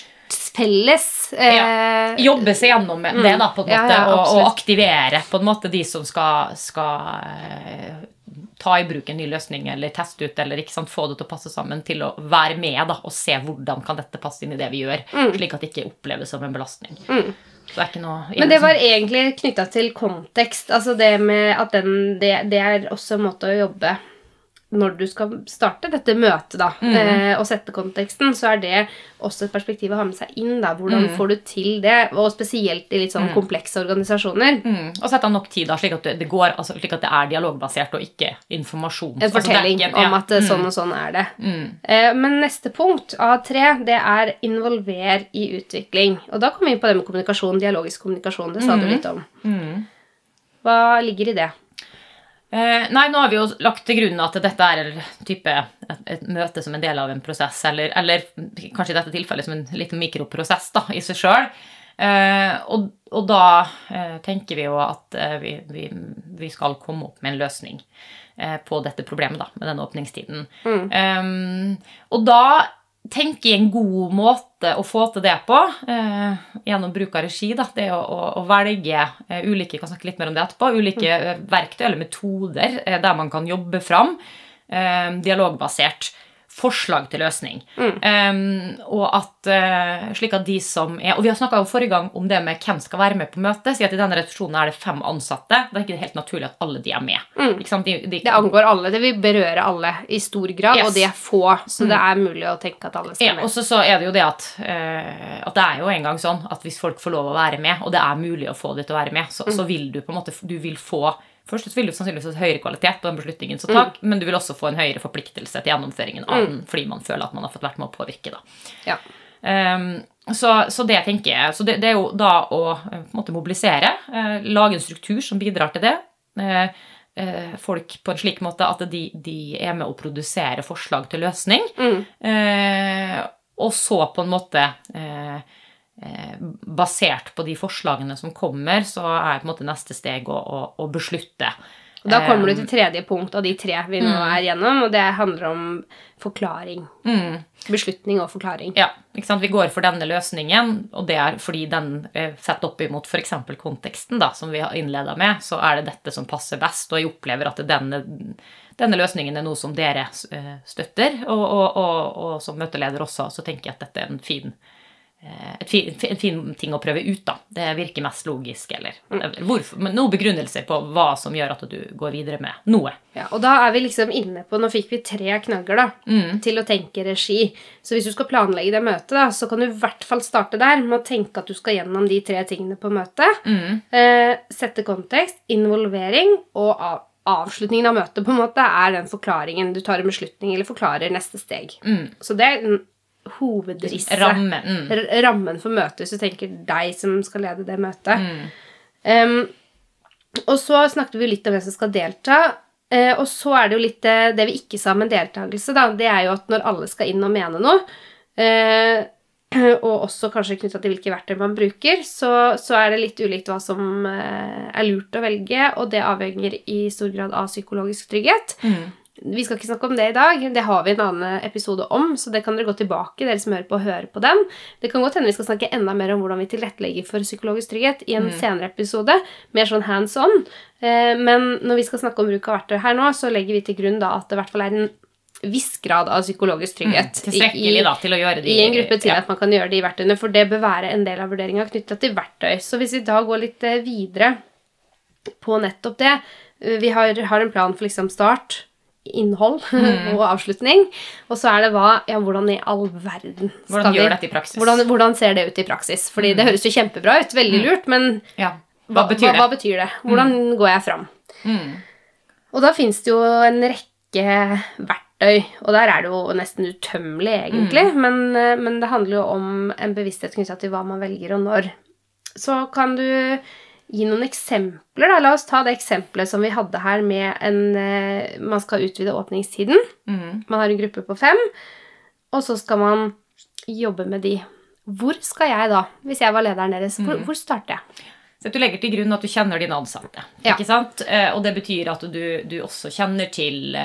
felles eh, jobbe seg gjennom det da, på en måte, ja, og, og aktivere på en måte de som skal, skal eh, ta i bruk en ny løsning eller teste ut eller ikke sant, få det til å passe sammen, til å være med da, og se hvordan kan dette passe inn i det vi gjør, slik at det ikke oppleves som en belastning. Mm. Det er ikke noe Men det var egentlig knytta til kontekst. Altså det med at den det, det er også en måte å jobbe når du skal starte dette møtet, da, eh, og sette konteksten, så er det også et perspektiv å ha med seg inn. da, Hvordan får du til det? Og spesielt i litt sånn komplekse organisasjoner. Mm, og sette av nok tid, da, slik at det, går, altså, slik at det er dialogbasert og ikke informasjon. En Altså, fortelling om ja. at eh, sånn og sånn er det. Mm. Eh, Men neste punkt A3, det er involver i utvikling. Og da kommer vi inn på det med kommunikasjon, dialogisk kommunikasjon. Det sa du litt om. Mm. Hva ligger i det? Eh, nei, nå har vi jo lagt til grunn at dette er type, et, et møte som en del av en prosess, eller, eller kanskje i dette tilfellet som en liten mikroprosess da, i seg sjøl. Eh, og, og da eh, tenker vi jo at vi, vi, vi skal komme opp med en løsning eh, på dette problemet da, med den åpningstiden. Eh, og da tenker i en god måte å få til det på, eh, gjennom bruk av regi, da, det å, å, å velge eh, ulike kan snakke litt mer om det etterpå, ulike mm. verktøy eller metoder eh, der man kan jobbe fram eh, dialogbasert forslag til løsning. Um, og at, uh, slik at de som er Og vi har snakka forrige gang om det med hvem skal være med på møtet. Si at i denne redaksjonen er det fem ansatte. Da er det ikke helt naturlig at alle de er med. Ikke sant? De, de, Det angår alle. Det vil berøre alle i stor grad, Yes. og de er få, så det er mulig å tenke at alle skal Ja, med. og så, så er det jo det at, uh, at det er jo en gang sånn at hvis folk får lov å være med, og det er mulig å få de til å være med, så, så vil du på en måte du vil få Først vil du sannsynligvis ha høyere kvalitet på den beslutningen som tak, men du vil også få en høyere forpliktelse til gjennomføringen av den, fordi man føler at man har fått vært med å påvirke. Ja. Um, så, så det tenker jeg så det, det er jo da å eh, måte mobilisere, uh, lage en struktur som bidrar til det. Uh, uh, folk på en slik måte at de, de er med å produsere forslag til løsning. Eh, og så på en måte eh, Basert på de forslagene som kommer, så er på en måte neste steg å, å, å beslutte. Og da kommer Eh, du til tredje punkt av de tre vi nå er gjennom, og det handler om forklaring. Beslutning og forklaring. Ja, ikke sant? Vi går for denne løsningen, og det er fordi den eh, sett opp imot f.eks. konteksten, da, som vi har innleda med, så er det dette som passer best, og jeg opplever at denne, denne løsningen er noe som dere eh, støtter, og, og, og, og som møteleder også, så tenker jeg at dette er en fin, eh, et fin, en fin ting å prøve ut, da. Det virker mest logisk, eller hvorfor, men noen begrunnelser på hva som gjør at du går videre med noe. Ja, og da er vi liksom inne på Nå fikk vi tre knagger da, til å tenke regi. Så hvis du skal planlegge det møtet, da, så kan du i hvert fall starte der med å tenke at du skal gjennom de tre tingene på møtet. Eh, sette kontekst, involvering og av, avslutningen av møtet på en måte er den forklaringen. Du tar en beslutning eller forklarer neste steg. Så det er hovedrisset. Rammen. Mm. Rammen for møtet, hvis du tenker deg som skal lede det møtet. Em, og så snakket vi litt om hvem som skal delta. Uh, og så er det jo litt det, det vi ikke sa med deltakelse, da. Det er jo at når alle skal inn og mene noe, uh, (clears throat) og også kanskje knytta til hvilke verktøy man bruker, så, så er det litt ulikt hva som eh, er lurt å velge, og det avhenger i stor grad av psykologisk trygghet. Vi skal ikke snakke om det i dag, det har vi en annen episode om, så det kan dere gå tilbake, dere som hører på, høre på den. Det kan godt hende vi skal snakke enda mer om hvordan vi tilrettelegger for psykologisk trygghet i en senere episode, mer sånn hands on. Eh, Men når vi skal snakke om bruk av verktøy her nå, så legger vi til grunn da at det i hvert fall er en viss grad av psykologisk trygghet i- da, til å gjøre de i en gruppe til ja. at man kan gjøre de verktøyene, for det bør være en del av vurderinga knytta til verktøy. Så hvis vi da går litt eh, videre på nettopp det eh, Vi har, har en plan for liksom start, innhold (laughs) Mm. og avslutning. Og så er det hva Ja, hvordan i all verden skal Hvordan vi gjør dette i praksis? Hvordan, hvordan ser det ut i praksis? Fordi det høres jo kjempebra ut, veldig lurt, men Ja. Hva betyr hva, hva betyr det? Hvordan går jeg fram? Mm. Og da fins det jo en rekke verktøy, og der er det jo nesten utømmelig, egentlig. Men, eh, men det handler jo om en bevissthet knytta til hva man velger, og når. Så kan du gi noen eksempler. da. La oss ta det eksempelet som vi hadde her med en eh, Man skal utvide åpningstiden. Mm. Man har en gruppe på fem, og så skal man jobbe med de. Hvor skal jeg da, hvis jeg var lederen deres? Hvor, hvor starter jeg? Så du legger til grunn at du kjenner dine ansatte. Ja. ikke sant? Eh, Og det betyr at du, du også kjenner til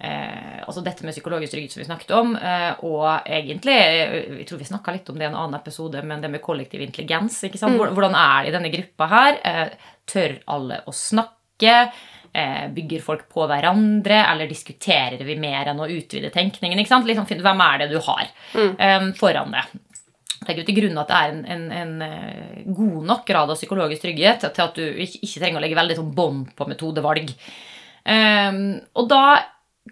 eh, altså dette med psykologisk trygghet som vi snakket om, eh, og egentlig eh, Jeg tror vi snakka litt om det i en annen episode, men det med kollektiv intelligens. ikke sant? Hvordan er det i denne gruppa her? Eh, Tør alle å snakke? Eh, Bygger folk på hverandre, eller diskuterer vi mer enn å utvide tenkningen? ikke sant? Liksom, hvem er det du har eh, foran deg? legger til grunn at det er en, en, en eh, god nok grad av psykologisk trygghet til at du ikke, trenger å legge veldig sånn bånd på metodevalg. Ehm, og da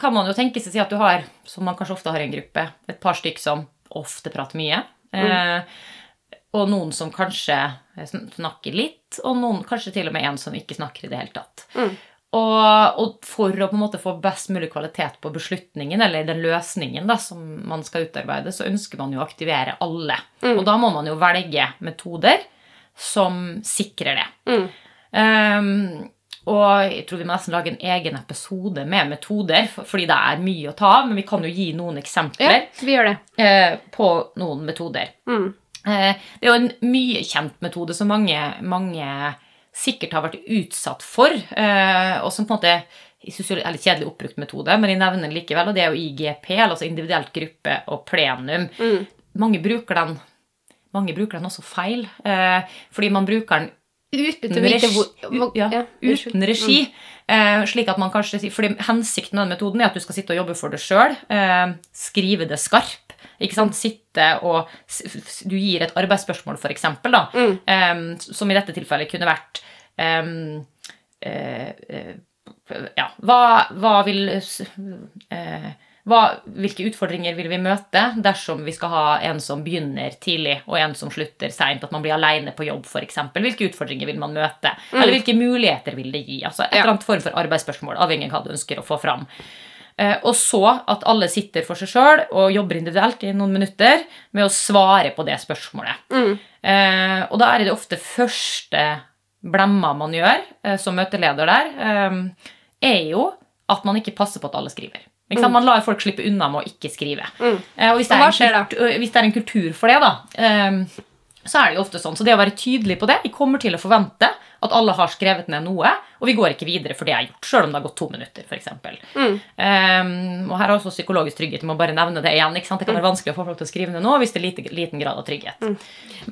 kan man jo tenke seg si at du har, som man kanskje ofte har i en gruppe, et par stykk som ofte prater mye. eh, og noen som kanskje snakker litt, og noen kanskje til og med en som ikke snakker i det hele tatt. Og, og for å på en måte få best mulig kvalitet på beslutningen, eller den løsningen da, som man skal utarbeide, så ønsker man jo å aktivere alle. Og da må man jo velge metoder som sikrer det. Ehm, og jeg tror vi må nesten lage en egen episode med metoder, fordi det er mye å ta av, men vi kan jo gi noen Ja, eksempler vi gjør det. eh, på noen metoder. Mm. Eh, det er jo en mye kjent metode som mange, mange sikkert har vært utsatt for, eh, og som på en måte jeg synes jo er litt kjedelig oppbrukt metode, men jeg nevner den likevel, og det er jo IGP, altså individuelt gruppe og plenum. Mange bruker den mange bruker den også feil, eh, fordi man bruker den uten, regi, hvor- ja, ja, uten regi. Slik at man kanskje, fordi Hensikten med den metoden er at du skal sitte og jobbe for deg sjøl. Eh, skrive det skarp. Ikke sant? Sitte og Du gir et arbeidsspørsmål, da, Mm. som i dette tilfellet kunne vært eh, eh, Ja, hva, hva vil hva, hvilke utfordringer vil vi møte dersom vi skal ha en som begynner tidlig, og en som slutter seint? At man blir alene på jobb, f.eks. Hvilke utfordringer vil man møte? Eller hvilke muligheter vil det gi? Altså Et Ja. eller annet form for arbeidsspørsmål, avhengig av hva du ønsker å få fram. Eh, Og så at alle sitter for seg sjøl og jobber individuelt i noen minutter med å svare på det spørsmålet. Mm. Eh, og da er det ofte første blemma man gjør eh, som møteleder der, eh, er jo at man ikke passer på at alle skriver. Sant? Man lar folk slippe unna med å ikke skrive. Mm. Eh, og hvis det, er en kultur, hvis det er en kultur for det, da, eh, så er det jo ofte sånn. Så det å være tydelig på det Vi kommer til å forvente at alle har skrevet ned noe, og vi går ikke videre for det jeg har gjort, sjøl om det har gått to minutter, f.eks. Mm. Um, og her er også psykologisk trygghet. Vi må bare nevne det igjen. ikke sant? Det kan være vanskelig å få folk til å skrive ned nå hvis det er lite, liten grad av trygghet.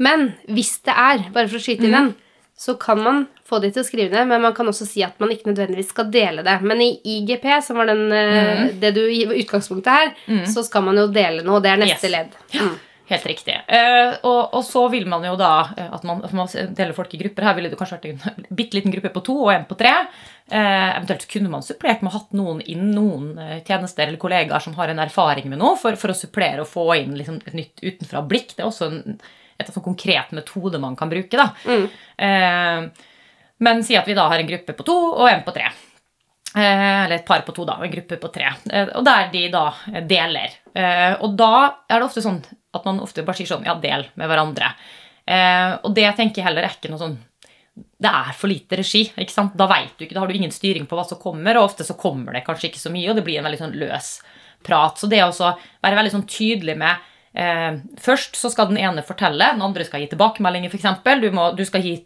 Men hvis det er, bare for å skyte inn den, så kan man få de til å skrive ned, men man kan også si at man ikke nødvendigvis skal dele det. Men i IGP, som var den, mm. det du utgangspunktet her, så skal man jo dele noe. Det er neste Yes. ledd. Mm. helt riktig. Uh, og, og så vil man jo da eh, at man, at man deler folk i grupper. Her ville det kanskje vært en (laughs) bitte liten gruppe på to og en på tre. Uh, eventuelt kunne man supplert med å hatt noen inn, noen eh, tjenester eller kollegaer som har en erfaring med noe, for, for å supplere og få inn liksom, et nytt utenfra blikk. Det er også en, et sånn konkret metode man kan bruke. da. Mm. Eh, men si at vi da har en gruppe på to og en på tre. Eh, Eller et par på to, da, og en gruppe på tre. Eh, Og der de da deler. Og da er det ofte sånn at man ofte bare sier sånn Ja, del med hverandre. Og det tenker jeg heller er ikke noe sånn det er for lite regi. ikke sant? Da vet du ikke, da har du ingen styring på hva som kommer, og ofte så kommer det kanskje ikke så mye, og det blir en veldig sånn løs prat. Så det å være veldig sånn tydelig med eh, Først så skal den ene fortelle, den andre skal gi tilbakemeldinger, f.eks. Du, må- du skal gi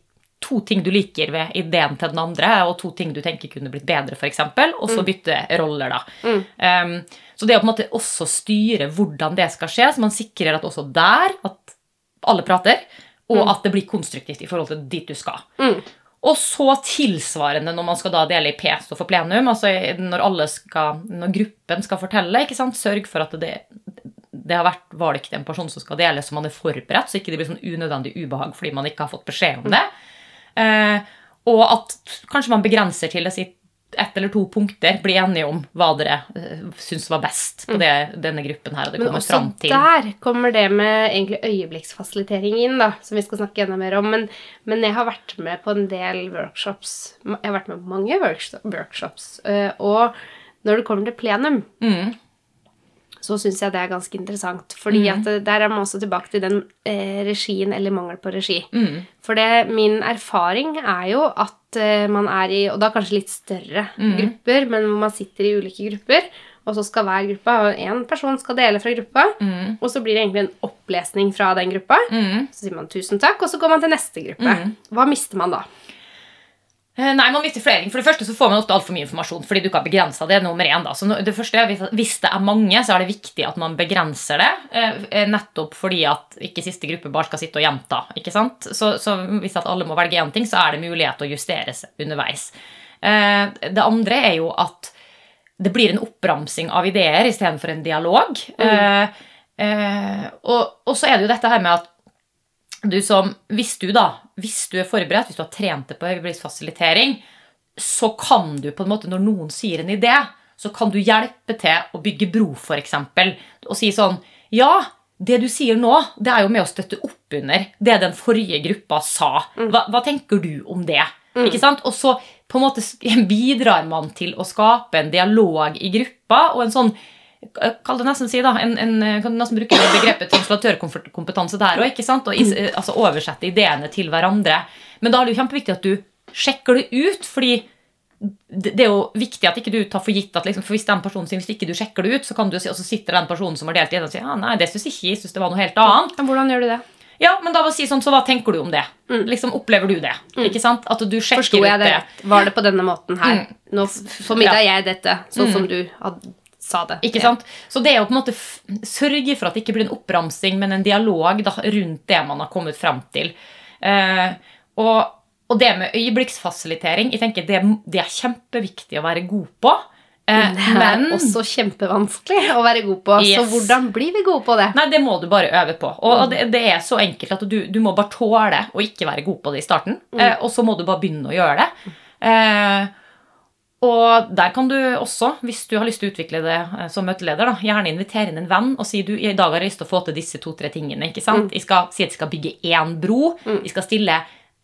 to ting du liker ved ideen til den andre, og to ting du tenker kunne blitt bedre, f.eks., og så bytte roller, da. Um, så det å på en måte også styre hvordan det skal skje, så man sikrer at også der at alle prater, og at det blir konstruktivt i forhold til dit du skal. Mm. Og så tilsvarende når man skal da dele i PS og for plenum, altså når, alle skal, når gruppen skal fortelle, ikke sant? sørg for at det, det har vært valgt en person som skal dele, så man er forberedt, så ikke det blir sånn unødvendig ubehag fordi man ikke har fått beskjed om det. Eh, og at kanskje man begrenser til å si ett eller to punkter, bli enige om hva dere uh, syns var best på det, denne gruppen her, og det Men kommer fram til. der kommer det med egentlig øyeblikksfasilitering inn, da, som vi skal snakke enda mer om. Men, men jeg har vært med på en del workshops. Jeg har vært med på mange workshops. øh, Og når det kommer til plenum, Mm. Så syns jeg det er ganske interessant. Fordi at der er man også tilbake til den eh, regien eller mangel på regi. Mm. For det, min erfaring er jo at eh, man er i Og da kanskje litt større Mm. grupper, men hvor man sitter i ulike grupper. Og så skal hver gruppe og én person skal dele fra gruppa. Mm. Og så blir det egentlig en opplesning fra den gruppa. Mm. Så sier man tusen takk, og så går man til neste gruppe. Hva mister man da? Eh, Nei, man mister flere. For det første så får man ofte altfor mye informasjon fordi du ikke har begrensa det. nummer én da. Så det første er hvis- Hvis det er mange, så er det viktig at man begrenser det. eh, eh, Nettopp fordi at ikke siste gruppe bare skal sitte og gjenta. ikke sant? Så, så hvis at alle må velge én ting, så er det mulighet til å justere seg underveis. Det andre er jo at det blir en oppramsing av ideer istedenfor en dialog. Mm. eh, og, og så er det jo dette her med at du som, hvis du da, hvis du er forberedt, hvis du har trent det på øyeblikksfasilitering, så kan du på en måte, når noen sier en idé, så kan du hjelpe til å bygge bro, eksempel, og si sånn, ja, det du sier nå, det er jo med å støtte opp under det den forrige gruppa sa. Hva, hva tenker du om det? Ikke sant? Og så på en måte (laughs) bidrar man til å skape en dialog i gruppa, og en sånn Kall det nesten si da, en, en, kan nesten bruke begrepet translatørkompetanse der òg. Og is, altså oversette ideene til hverandre. Men da er det jo kjempeviktig at du sjekker det ut, fordi det er jo viktig at ikke du tar for gitt at liksom, for hvis den personen sier, hvis ikke du sjekker det ut, så kan du si, og så sitter den personen som har delt det, og sier ja, nei, det syns ikke jeg, syns det var noe helt annet. Men Hvordan gjør du det? Ja, men da si sånn, så hva tenker du om det? Liksom, Opplever du det? Ikke sant? At du sjekker Forsto jeg det rett? Var det på denne måten her? Nå formidla ja. jeg dette sånn som du had, sa det. Ikke sant? Så det er jo på en måte sørge for at det ikke blir en oppramsing, men en dialog da, rundt det man har kommet fram til. Eh, og Og det med øyeblikksfasilitering jeg tenker det, det er kjempeviktig å være god på. Eh, Det er men også kjempevanskelig å være god på. Så hvordan blir vi gode på det? Nei, det må du bare øve på. Og det, det er så enkelt at du, du må bare tåle å ikke være god på det i starten. Eh, og så må du bare begynne å gjøre det. Eh, og der kan du også, hvis du har lyst til å utvikle det eh, som møteleder, da, gjerne invitere inn en venn og si du, i dag har jeg lyst til å få til disse to-tre tingene. ikke sant? Jeg skal si at jeg skal bygge én bro. Jeg skal stille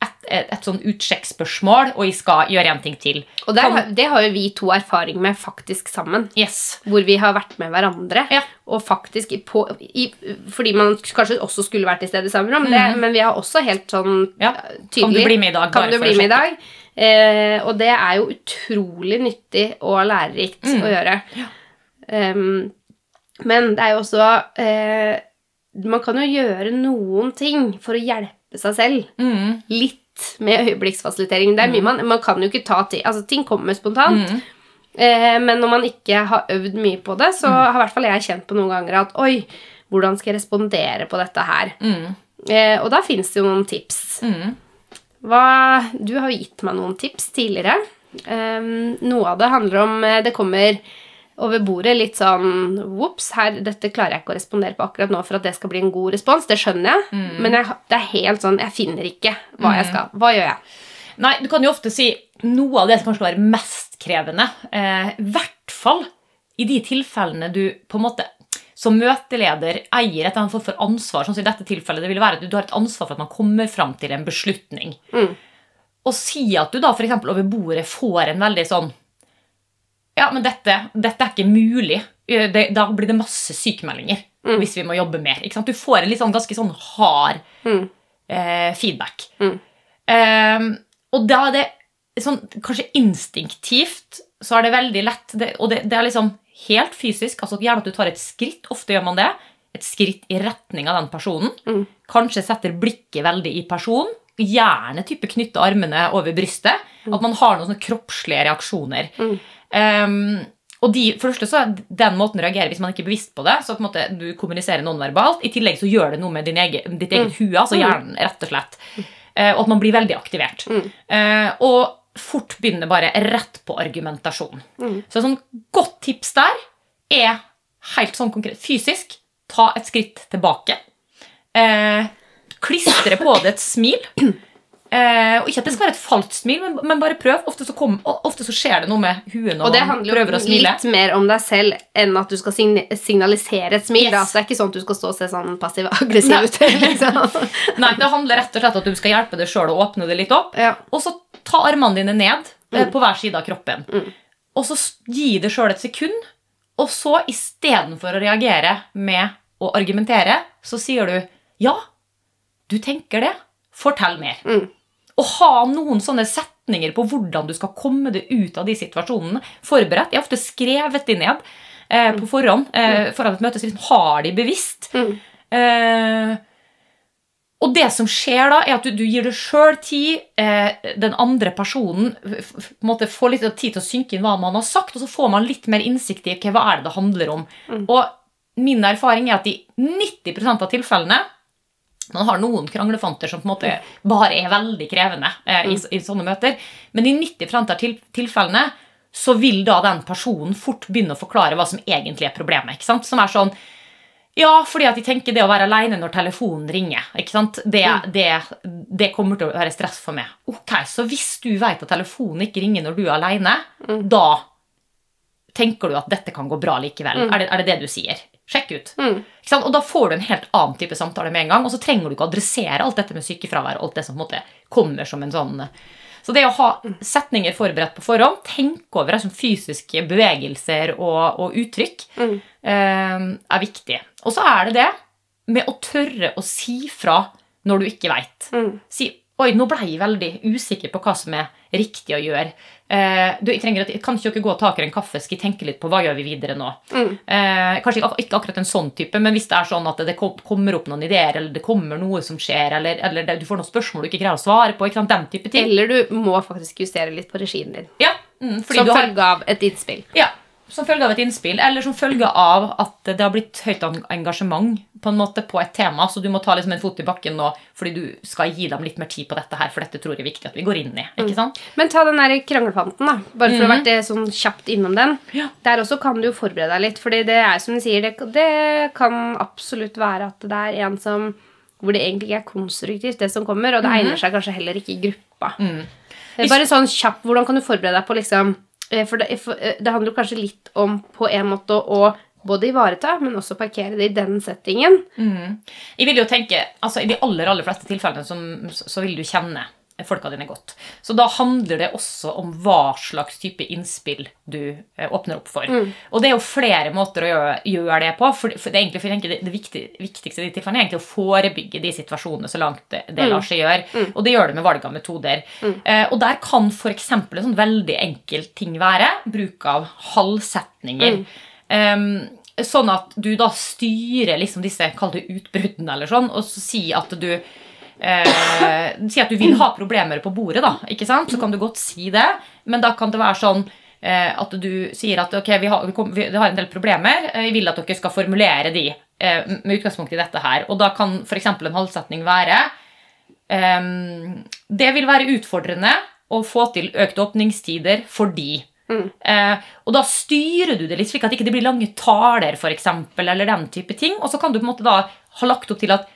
et, et, et sånn utsjekkspørsmål, og jeg skal gjøre en ting til. Og der, Kan- det har jo vi to erfaring med faktisk sammen. Yes. Hvor vi har vært med hverandre. Ja. Og faktisk på, i, Fordi man kanskje også skulle vært i stedet sammen, men, det, men vi har også helt sånn Ja. tydelig Kan tydelig du bli med i dag? Kan du bli med i dag? Eh, og det er jo utrolig nyttig og lærerikt Mm. å gjøre. Em, men det er jo også eh, Man kan jo gjøre noen ting for å hjelpe seg selv. Mm. Litt med øyeblikksfasilitering. Det er mye man, man kan jo ikke ta ting Altså, ting kommer spontant. Mm. Eh, men når man ikke har øvd mye på det, så har i hvert fall jeg kjent på noen ganger at Oi, hvordan skal jeg respondere på dette her? Mm. Eh, og da fins det jo noen tips. Mm. Hva, du har jo gitt meg noen tips tidligere. Um, noe av det handler om eh, Det kommer over bordet litt sånn Ops, dette klarer jeg ikke å respondere på akkurat nå for at det skal bli en god respons. Det skjønner jeg. Men jeg, det er helt sånn Jeg finner ikke hva jeg skal. Hva gjør jeg? Nei, du kan jo ofte si noe av det som kanskje skal være mest krevende. eh, I hvert fall i de tilfellene du på en måte som møteleder eier et annet for ansvar. sånn som i dette tilfellet, det ville være at Du har et ansvar for at man kommer fram til en beslutning. Mm. Og si at du da f.eks. over bordet får en veldig sånn Ja, men dette, dette er ikke mulig. Eh, Det, da blir det masse sykemeldinger hvis vi må jobbe mer. Ikke sant? Du får en litt sånn, ganske sånn hard Mm. eh, feedback. Mm. Eh, og da er det sånn, kanskje instinktivt så er det veldig lett det, Og det, det er liksom helt fysisk. altså Gjerne at du tar et skritt. Ofte gjør man det. Et skritt i retning av den personen. Mm. Kanskje setter blikket veldig i personen. Gjerne type knytte armene over brystet. At man har noen sånne kroppslige reaksjoner. Mm. Um, og de, for det første så er den måten å reagere hvis man ikke er bevisst på det. så på en måte du kommuniserer nonverbalt. I tillegg så gjør det noe med din egen, ditt eget hue, altså hjernen, rett og slett. Uh, og at man blir veldig aktivert. Mm. Eh, og fort begynner bare rett på argumentasjon. Mm. Så et sånn godt tips der er helt sånn konkret fysisk. Ta et skritt tilbake. Eh, klistre på det et smil. Eh, og ikke at det skal være et falskt smil, men, men bare prøv. Ofte så, kom, ofte så skjer det noe med huet når Og det handler jo litt mer om deg selv enn at du skal sign signalisere et smil. Yes. Da. Så det er ikke sånn at du skal stå og se sånn passiv-aggressiv ut. Liksom. (laughs) Nei, Det handler rett og slett at du skal hjelpe deg sjøl å åpne det litt opp. Ja. Og så ta armene dine ned mm. på hver side av kroppen. Mm. Og så gi deg sjøl et sekund, og så istedenfor å reagere med å argumentere, så sier du ja, du tenker det. Fortell mer. Mm. Å ha noen sånne setninger på hvordan du skal komme deg ut av de situasjonene forberedt. Jeg har ofte skrevet de ned eh, på forhånd eh, foran et møte, så liksom har de bevisst. Mm. Eh, og det som skjer da, er at du, du gir deg sjøl tid. Eh, den andre personen måte får litt tid til å synke inn hva man har sagt, og så får man litt mer innsikt i okay, hva er det det handler om. Og min erfaring er at i 90% av tilfellene man har noen kranglefanter som på en måte bare er veldig krevende eh, i, i sånne møter. Men i 90 av til, tilfellene så vil da den personen fort begynne å forklare hva som egentlig er problemet. ikke sant? Som er sånn Ja, fordi at de tenker det å være aleine når telefonen ringer. ikke sant? Det, det, det kommer til å være stress for meg. Ok, Så hvis du vet at telefonen ikke ringer når du er aleine, da tenker du at dette kan gå bra likevel. Er, det, er det det du sier? Sjekk ut. Mm. Og da får du en helt annen type samtale med en gang. Og så trenger du ikke adressere alt dette med sykefravær. og alt det som på en måte kommer som en sånn... Så det å ha setninger forberedt på forhånd, tenke over liksom, fysiske bevegelser og, og uttrykk, Mm. eh, er viktig. Og så er det det med å tørre å si fra når du ikke veit. Mm. Si Oi, nå ble jeg veldig usikker på hva som er riktig å gjøre. Eh, du, jeg trenger at, kan ikke dere gå og ta dere en kaffe? Skal jeg tenke litt på hva gjør vi videre nå? Mm. Eh, kanskje ikke, ikke akkurat en sånn type, men hvis det er sånn at det kom- kommer opp noen ideer, eller det kommer noe som skjer, eller, eller du får noen spørsmål du ikke greier å svare på, sant? den type ting. Eller du må faktisk justere litt på regien din. Ja, mm, Som du har, følge av et innspill. ja. Som følge av et innspill, eller som følge av at det har blitt høyt engasjement på en måte på et tema, så du må ta liksom en fot i bakken nå fordi du skal gi dem litt mer tid på dette her, for dette tror jeg er viktig at vi går inn i. ikke sant? Men ta den der krangelpanten, da. Bare for å ha vært eh, sånn kjapt innom den. Ja. Der også kan du forberede deg litt, fordi det er som du sier, det, det kan absolutt være at det er en som hvor det egentlig ikke er konstruktivt, det som kommer, og det egner seg kanskje heller ikke i gruppa. Det er Bare sånn kjapt, Hvordan kan du forberede deg på liksom For det, for eh, det handler kanskje litt om på en måte å både ivareta, men også parkere det i den settingen. Jeg vil jo tenke, altså I de aller aller fleste tilfellene som, så vil du kjenne folka dine godt. Så da handler det også om hva slags type innspill du eh, åpner opp for. Og det er jo flere måter å gjøre, gjøre det på. For, for det, egentlig, for tenker det, det viktig, viktigste i de tilfellene er egentlig å forebygge de situasjonene så langt det, det lar seg gjøre. Og det gjør du med valg av metoder. Eh, og der kan f.eks. en sånn veldig enkel ting være bruk av halvsetninger. Em, sånn at du da styrer liksom disse kall det utbruddene, eller sånn, og så sier at du eh, Si at du vil ha problemer på bordet, da. ikke sant? Så kan du godt si det, men da kan det være sånn eh, at du sier at ok, vi har, vi, har en del problemer, Vi vil at dere skal formulere de eh, med utgangspunkt i dette her. Og da kan f.eks. en halvsetning være ehm, Det vil være utfordrende å få til økte åpningstider fordi Eh, og da styrer du det litt slik at det ikke blir lange taler, eksempel, eller den type ting. Og så kan du på en måte da ha lagt opp til at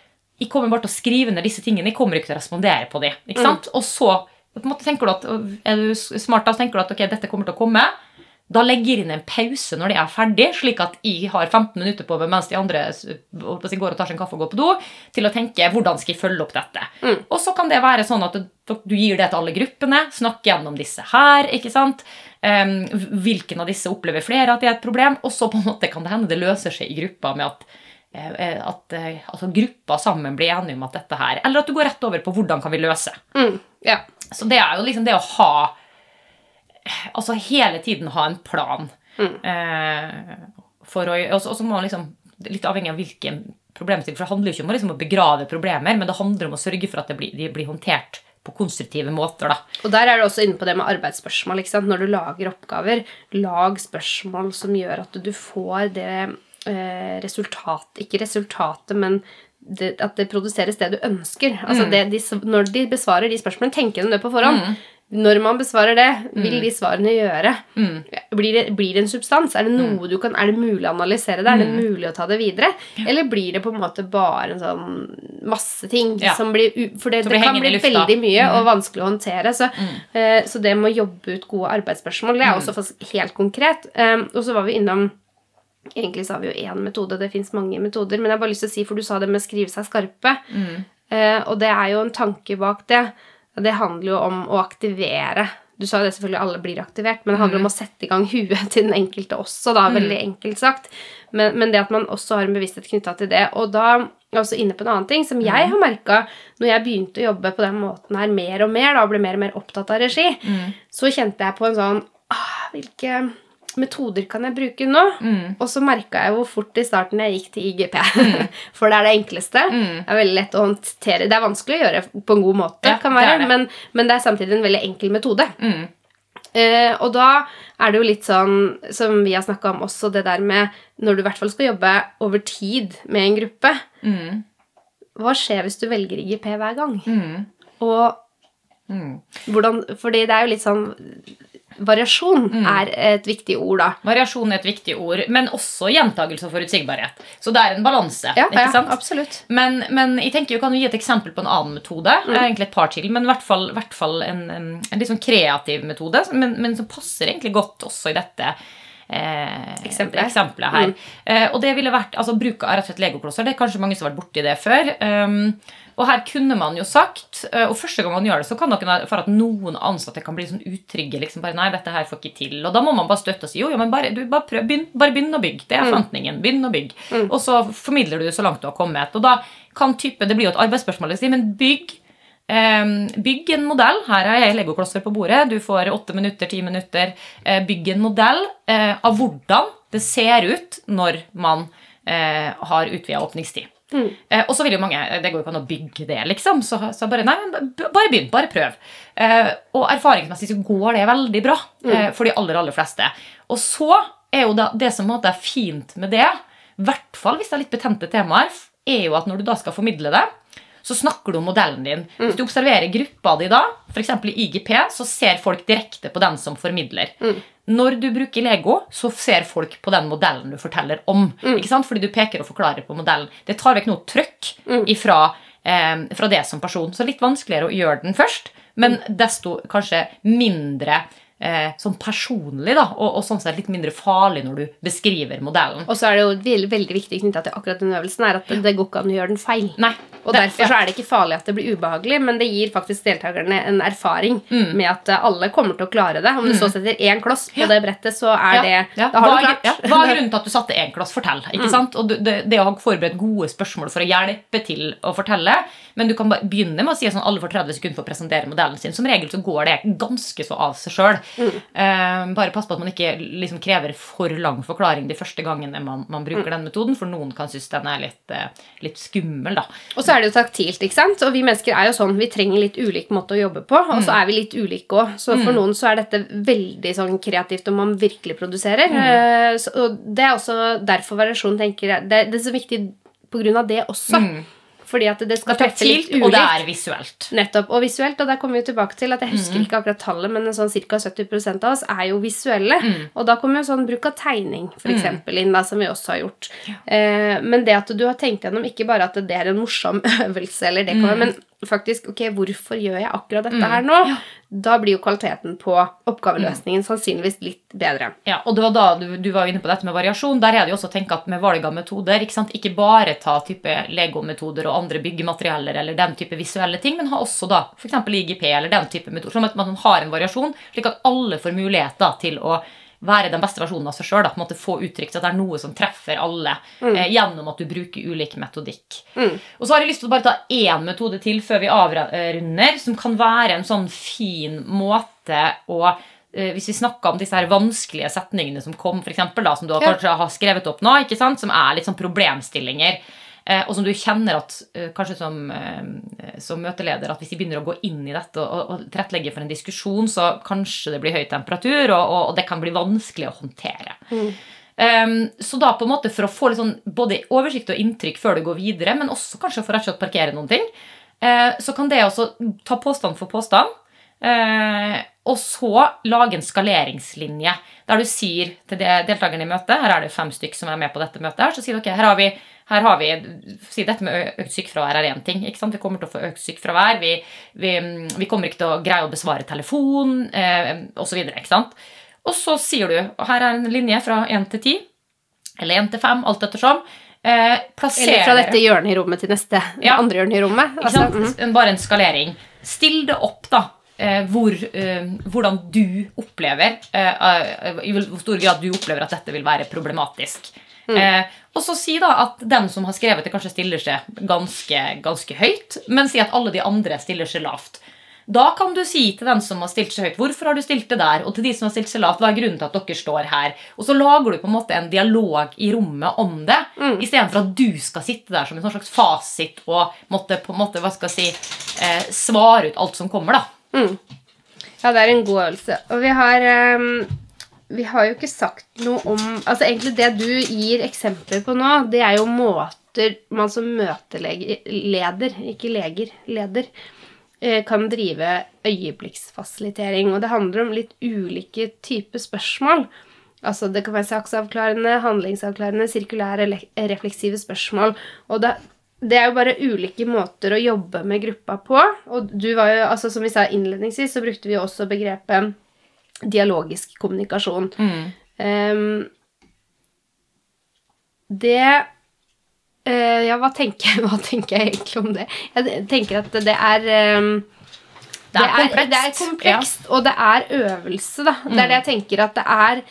jeg kommer bare til å skrive ned disse tingene. Jeg kommer ikke til å respondere på dem. Ikke sant? Og så på en måte tenker du at, er du smart da, så tenker du at ok, dette kommer til å komme. Da legger jeg inn en pause når de er ferdig, slik at jeg har 15 minutter på meg mens de andre si, går og tar seg en kaffe og går på do, til å tenke hvordan skal jeg følge opp dette. Og så kan det være sånn at du, du gir det til alle gruppene, snakker gjennom disse her. ikke sant? Um, hvilken av disse opplever flere at det er et problem? Og så på en måte kan det hende det løser seg i gruppa med at at eh, altså gruppa sammen blir enige om at dette her Eller at du går rett over på hvordan kan vi løse. Mm, ja. Så det er jo liksom det å ha Altså hele tiden ha en plan. Eh, for å, og så må man liksom Litt avhengig av hvilken problemstilling. For det handler jo ikke om å, liksom, å begrave problemer, men det handler om å sørge for at det blir, de blir håndtert på konstruktive måter. da. Og der er du også inne på det med arbeidsspørsmål. ikke sant? Når du lager oppgaver, lag spørsmål som gjør at du får det eh, resultat Ikke resultatet, men det, at det produseres det du ønsker. Altså det, de, når de besvarer de spørsmålene, tenker de det på forhånd. Når man besvarer det, vil de svarene gjøre? Blir, det, blir det en substans? Er det noe du kan, er det mulig å analysere det? Er det mulig å ta det videre? Eller blir det på en måte bare en sånn masse ting Ja. som blir For det, det kan bli veldig mye og vanskelig å håndtere. Så, uh, så det med å jobbe ut gode arbeidsspørsmål, det er også helt konkret. Um, og så var vi innom Egentlig har vi jo én metode, det fins mange metoder, men jeg har bare lyst til å si, for du sa det med å skrive seg skarpe, eh, og det er jo en tanke bak det. Det handler jo om å aktivere. Du sa jo det selvfølgelig alle blir aktivert, men det handler om å sette i gang huet (laughs) til den enkelte også, da, veldig enkelt sagt. Men, men det at man også har en bevissthet knytta til det. Og da er jeg også inne på en annen ting som jeg har merka når jeg begynte å jobbe på den måten her mer og mer, da, og ble mer og mer opptatt av regi, så kjente jeg på en sånn ah, Hvilke metoder kan jeg bruke nå? Og så merka jeg hvor fort i starten jeg gikk til IGP. (laughs) For det er det enkleste. Det er veldig lett å håndtere. Det er vanskelig å gjøre på en god måte, Ja, kan det være, det. Men, men det er samtidig en veldig enkel metode. Mm. Eh, og da er det jo litt sånn som vi har snakka om også, det der med når du i hvert fall skal jobbe over tid med en gruppe Mm. Hva skjer hvis du velger IGP hver gang? Mm. Og Mm. hvordan Fordi det er jo litt sånn Variasjon Mm. er et viktig ord, da. Variasjon er et viktig ord, men også gjentagelse og forutsigbarhet. Så det er en balanse. Ja, ikke ja sant? absolutt. Men, men jeg tenker jo kan du gi et eksempel på en annen metode. Mm. Egentlig et par til, men i hvert fall, hvert fall en, en, en litt sånn kreativ metode. Men, men som passer egentlig godt også i dette eh, Eksempelet. eksempelet her. Eh, og det ville vært altså bruk av rett og slett legoklosser. Det er kanskje mange som har vært borti det før. Um, og her kunne man jo sagt, eh, og første gang man gjør det, så kan noen for at noen ansatte kan bli sånn utrygge. liksom bare, nei, dette her får ikke til. Og da må man bare støtte og si jo, jo, men bare, du, bare, prøv, begynn, bare begynn å bygge. Det er forventningen. Begynn å bygge. Og så formidler du det så langt du har kommet. Og da kan type, Det blir jo et arbeidsspørsmål, liksom, men bygg Ehm, bygg en modell. Her har jeg legoklosser på bordet. Du får åtte minutter, ti minutter. Eh, bygg en modell eh, av hvordan det ser ut når man eh, har utvida åpningstid. Eh, og så vil jo mange Det går jo ikke an å bygge det, liksom. Så, så bare nei, men bare begynn. Bare prøv. Eh, og erfaringsmessig så går det veldig bra eh, for de aller, aller fleste. Og så er jo da, det som måte er fint med det, i hvert fall hvis det er litt betente temaer, er jo at når du da skal formidle det, så snakker du om modellen din. Hvis du observerer gruppa di da, f.eks. i IGP, så ser folk direkte på den som formidler. Når du bruker Lego, så ser folk på den modellen du forteller om. Ikke sant? Fordi du peker og forklarer på modellen. Det tar vekk noe trøkk ifra, eh, fra det som person. Så litt vanskeligere å gjøre den først, men desto kanskje mindre eh, sånn personlig, da, og, og sånn sett litt mindre farlig når du beskriver modellen. Og så er det jo veldig, veldig viktig knytta til akkurat den øvelsen er at det, går ikke an å gjøre den feil. Nei, Og det- derfor ja. så er det ikke farlig at det blir ubehagelig, men det gir faktisk deltakerne en erfaring Mm. med at eh, alle kommer til å klare det. Om du så setter én kloss på det brettet, så er Ja, det ja. Da har Hva du klart. Ja. Hva er (laughs) grunnen til at du satte én kloss? Fortell. ikke Mm. sant? Og du, det, det å ha forberedt gode spørsmål for å hjelpe til å fortelle, men du kan bare begynne med å si sånn alle får 30 sekunder for å presentere modellen sin. Som regel så går det ganske så av seg sjøl. Mm. bare pass på at man ikke liksom krever for lang forklaring de første gangene man, man bruker Mm. den metoden, for noen kan synes den er litt, eh, litt skummel, da. Og så er det jo taktilt, ikke sant? Og vi mennesker er jo sånn, vi trenger litt ulik måte å jobbe på, og Mm. så er vi litt ulike òg. Så for noen så er dette veldig sånn kreativt om man virkelig produserer. Mm. Eh, så, og det er også derfor variasjon tenker jeg Det, det er så viktig på grunn av det også. Fordi at det skal treffe litt ulikt. og det er visuelt. Nettopp. Og visuelt, og der kommer vi tilbake til at jeg husker ikke akkurat tallet, men sånn ca. 70% av oss er jo visuelle. Og da kommer jo sånn bruk av tegning for eksempel inn, da, som vi også har gjort. Eh, men det at du har tenkt gjennom ikke bare at det er en morsom (laughs) øvelse, eller det kan være, men faktisk ok, hvorfor gjør jeg akkurat dette her nå? Da blir jo kvaliteten på oppgaveløsningen sannsynligvis litt bedre. Ja, og det var da du, du var inne på dette med variasjon. Der er det jo også å tenke at med valg av metoder, ikke, sant? ikke bare ta type Lego-metoder og andre byggematerialer eller den type visuelle ting, men ha også da f.eks. IGP eller den type metoder. Sånn at man har en variasjon, slik at alle får mulighet da, til å være den beste versjonen av seg sjøl. Få uttrykt at det er noe som treffer alle eh, gjennom at du bruker ulik metodikk. Og så har jeg lyst til å bare ta én metode til før vi avrunder, som kan være en sånn fin måte å eh, hvis vi snakker om disse her vanskelige setningene som kom, for eksempel, da, som du har, Ja. kanskje har skrevet opp nå, som er litt sånn problemstillinger, og som du kjenner at eh, kanskje som, eh, som møteleder at hvis de begynner å gå inn i dette og, og tilrettelegge for en diskusjon, så kanskje det blir høy temperatur, og, og, og det kan bli vanskelig å håndtere. Um, så da på en måte for å få litt sånn både oversikt og inntrykk før du går videre, men også kanskje for rett og slett parkere noen ting, uh, så kan det også ta påstand for påstand. Eh, og så lage en skaleringslinje der du sier til de- deltakerne i møtet Her er det fem stykk som er med på dette møtet. her, Så sier du ok, her har vi, her har vi si dette med økt sykefravær er én ting. ikke sant? Vi kommer til å få økt sykefravær. Vi, vi, vi kommer ikke til å greie å besvare telefon eh, osv. Og så sier du og her er en linje fra 1 til 10, eller 1 til 5, alt ettersom. Eh, Eller fra dette hjørnet i rommet til neste Ja. andre hjørne i rommet. Altså, mm. En- Bare en skalering. Still det opp, da. Eh, hvor, eh, hvordan du opplever eh, I hvor stor grad du opplever at dette vil være problematisk. Eh, og så si da at den som har skrevet det, kanskje stiller seg ganske, ganske høyt, men si at alle de andre stiller seg lavt. Da kan du si til den som har stilt seg høyt, hvorfor har du stilt det der? Og til de som har stilt seg lavt, hva er grunnen til at dere står her? Og så lager du på en måte en dialog i rommet om det, Mm. istedenfor at du skal sitte der som en sånn slags fasit og måtte på en måte, hva skal jeg si, eh, svare ut alt som kommer, da. Ja, det er en god øvelse. Og vi har um, Vi har jo ikke sagt noe om Altså egentlig det du gir eksempler på nå, det er jo måter man som møteleder, ikke leger, leder, eh, kan drive øyeblikksfasilitering. Og det handler om litt ulike typer spørsmål. Altså Det kan være saksavklarende, handlingsavklarende, sirkulære, refleksive spørsmål. Og det, det er jo bare ulike måter å jobbe med gruppa på. Og du var jo, altså Som vi sa innledningsvis, så brukte vi også begrepet dialogisk kommunikasjon. Ehm, det uh, Ja, hva tenker, (laughs) hva tenker jeg egentlig om det? Jeg tenker at det er um, Det er komplekst. Det er komplekst, og det er øvelse, da. Det er det jeg tenker at det er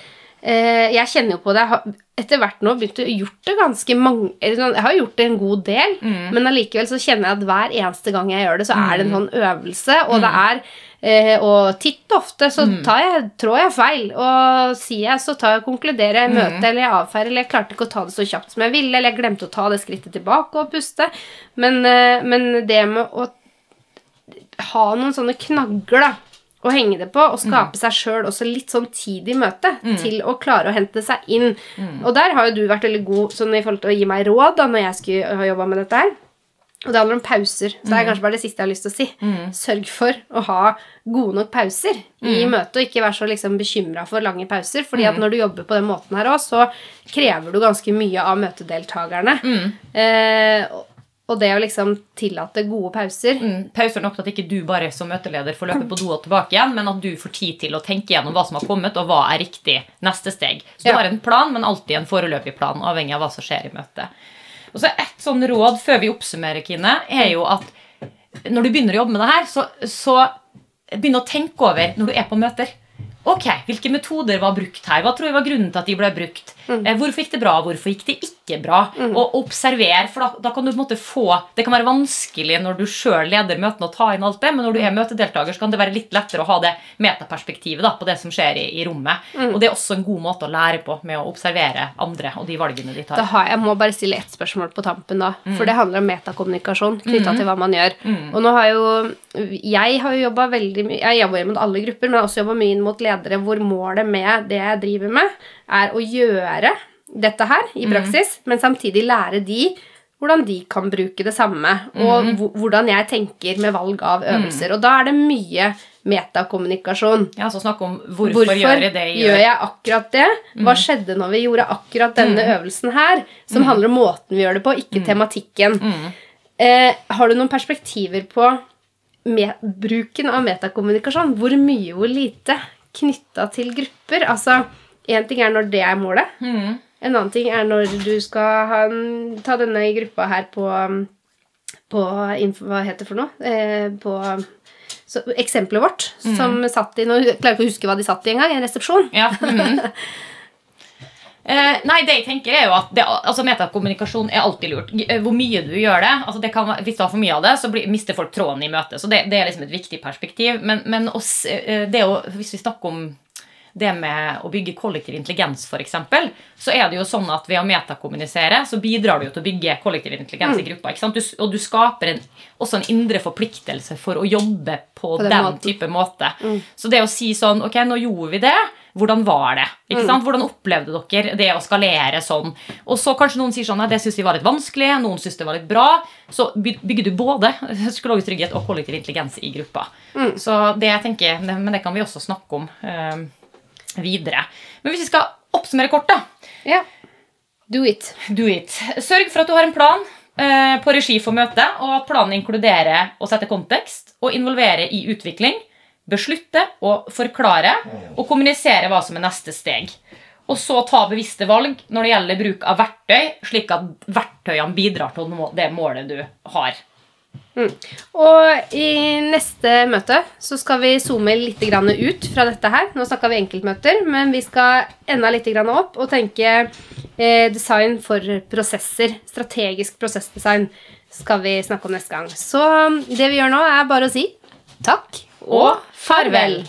Jeg kjenner jo på det. Jeg har etter hvert nå begynt å gjort det ganske mange sånn, Jeg har gjort det en god del, men allikevel så kjenner jeg at hver eneste gang jeg gjør det, så er det en sånn øvelse, og det er eh, Og titt og ofte så tar jeg, trår jeg feil, og sier jeg, så tar jeg konkluderer jeg møtet, eller jeg avfeier, eller jeg klarte ikke å ta det så kjapt som jeg ville, eller jeg glemte å ta det skrittet tilbake og puste. Men, eh, men det med å ha noen sånne knagger, da. Å henge det på og skape seg sjøl også litt sånn tid i møtet til å klare å hente seg inn. Og der har jo du vært veldig god sånn i forhold til å gi meg råd da når jeg skulle ha jobba med dette her. Og det handler om pauser. Så det er kanskje bare det siste jeg har lyst til å si. Sørg for å ha gode nok pauser i møtet, og ikke være så liksom bekymra for lange pauser. fordi at når du jobber på den måten her òg, så krever du ganske mye av møtedeltakerne. Eh, og- det å liksom tillate gode pauser Mm, pauser nok til at ikke du bare som møteleder får løpe på do og tilbake igjen, men at du får tid til å tenke gjennom hva som har kommet, og hva er riktig neste steg. Så du Ja. har en plan, men alltid en foreløpig plan, avhengig av hva som skjer i møtet. Og så Et sånn råd før vi oppsummerer, Kine, er jo at når du begynner å jobbe med det her, så, så begynn å tenke over når du er på møter. Ok, Hvilke metoder var brukt her? Hva tror jeg var grunnen til at de ble brukt? Eh, Hvorfor gikk det bra? Hvorfor gikk det ikke bra? Og observer, for da, da kan du på en måte få Det kan være vanskelig når du sjøl leder møtene å ta inn alt det, men når du er møtedeltaker, så kan det være litt lettere å ha det metaperspektivet da, på det som skjer i, i rommet. Og det er også en god måte å lære på, med å observere andre og de valgene de tar. har jeg må bare stille ett spørsmål på tampen, da. For det handler om metakommunikasjon knytta til hva man gjør. Og nå har jo Jeg har jo jobba veldig mye Jeg jobber mot alle grupper, men jeg har også jobba mye inn mot ledere hvor målet med det jeg driver med, er å gjøre dette her i praksis, men samtidig lære de hvordan de kan bruke det samme, og hvor- hvordan jeg tenker med valg av øvelser. Og da er det mye metakommunikasjon. Ja, så snakk om hvorfor, Hvorfor gjør jeg det jeg gjør gjør. jeg akkurat det? Hva skjedde når vi gjorde akkurat denne øvelsen her? Som handler om måten vi gjør det på, ikke tematikken. Eh, har du noen perspektiver på bruken av metakommunikasjon? Hvor mye, hvor lite knytta til grupper? Altså, én ting er når det er målet. Mm. En annen ting er når du skal ha ta denne gruppa her på, på info, Hva heter det for noe? Eh, på så, eksempelet vårt, som satt i Nå klarer jeg ikke å huske hva de satt i engang. En resepsjon. Ja. Mm. (laughs) Eh, nei, det jeg tenker er jo at det, altså Metakommunikasjon er alltid lurt. Eh, Hvor mye du gjør det, altså det kan, Hvis du har for mye av det, så blir, mister folk tråden i møtet. Så det, det er liksom et viktig perspektiv. Men, men oss, eh, det jo, hvis vi snakker om det med å bygge kollektiv intelligens, f.eks., så er det jo sånn at ved å metakommunisere så bidrar du jo til å bygge kollektiv intelligens i gruppa. Du, og du skaper en, også en indre forpliktelse for å jobbe på, den den, type måte. Så det å si sånn Ok, nå gjorde vi det. Hvordan var det? Ikke sant? Hvordan opplevde dere det å skalere sånn? Og så kanskje noen sier sånn Nei, det syns vi var litt vanskelig. Noen syns det var litt bra. Så bygger du både (laughs) psykologisk trygghet og kollektiv intelligens i gruppa. Så det jeg tenker, Men det kan vi også snakke om eh, videre. Men hvis vi skal oppsummere kort, da. Ja. Do it. Do it. Sørg for at du har en plan eh, på regi for møtet, og at planen inkluderer å sette kontekst og involvere i utvikling, beslutte og forklare og kommunisere hva som er neste steg. Og så ta bevisste valg når det gjelder bruk av verktøy, slik at verktøyene bidrar til å nå det målet du har. Og i neste møte så skal vi zoome litt ut fra dette her. Nå snakka vi enkeltmøter, men vi skal enda litt opp og tenke eh, design for prosesser. Strategisk prosessdesign skal vi snakke om neste gang. Så det vi gjør nå, er bare å si takk og farvel.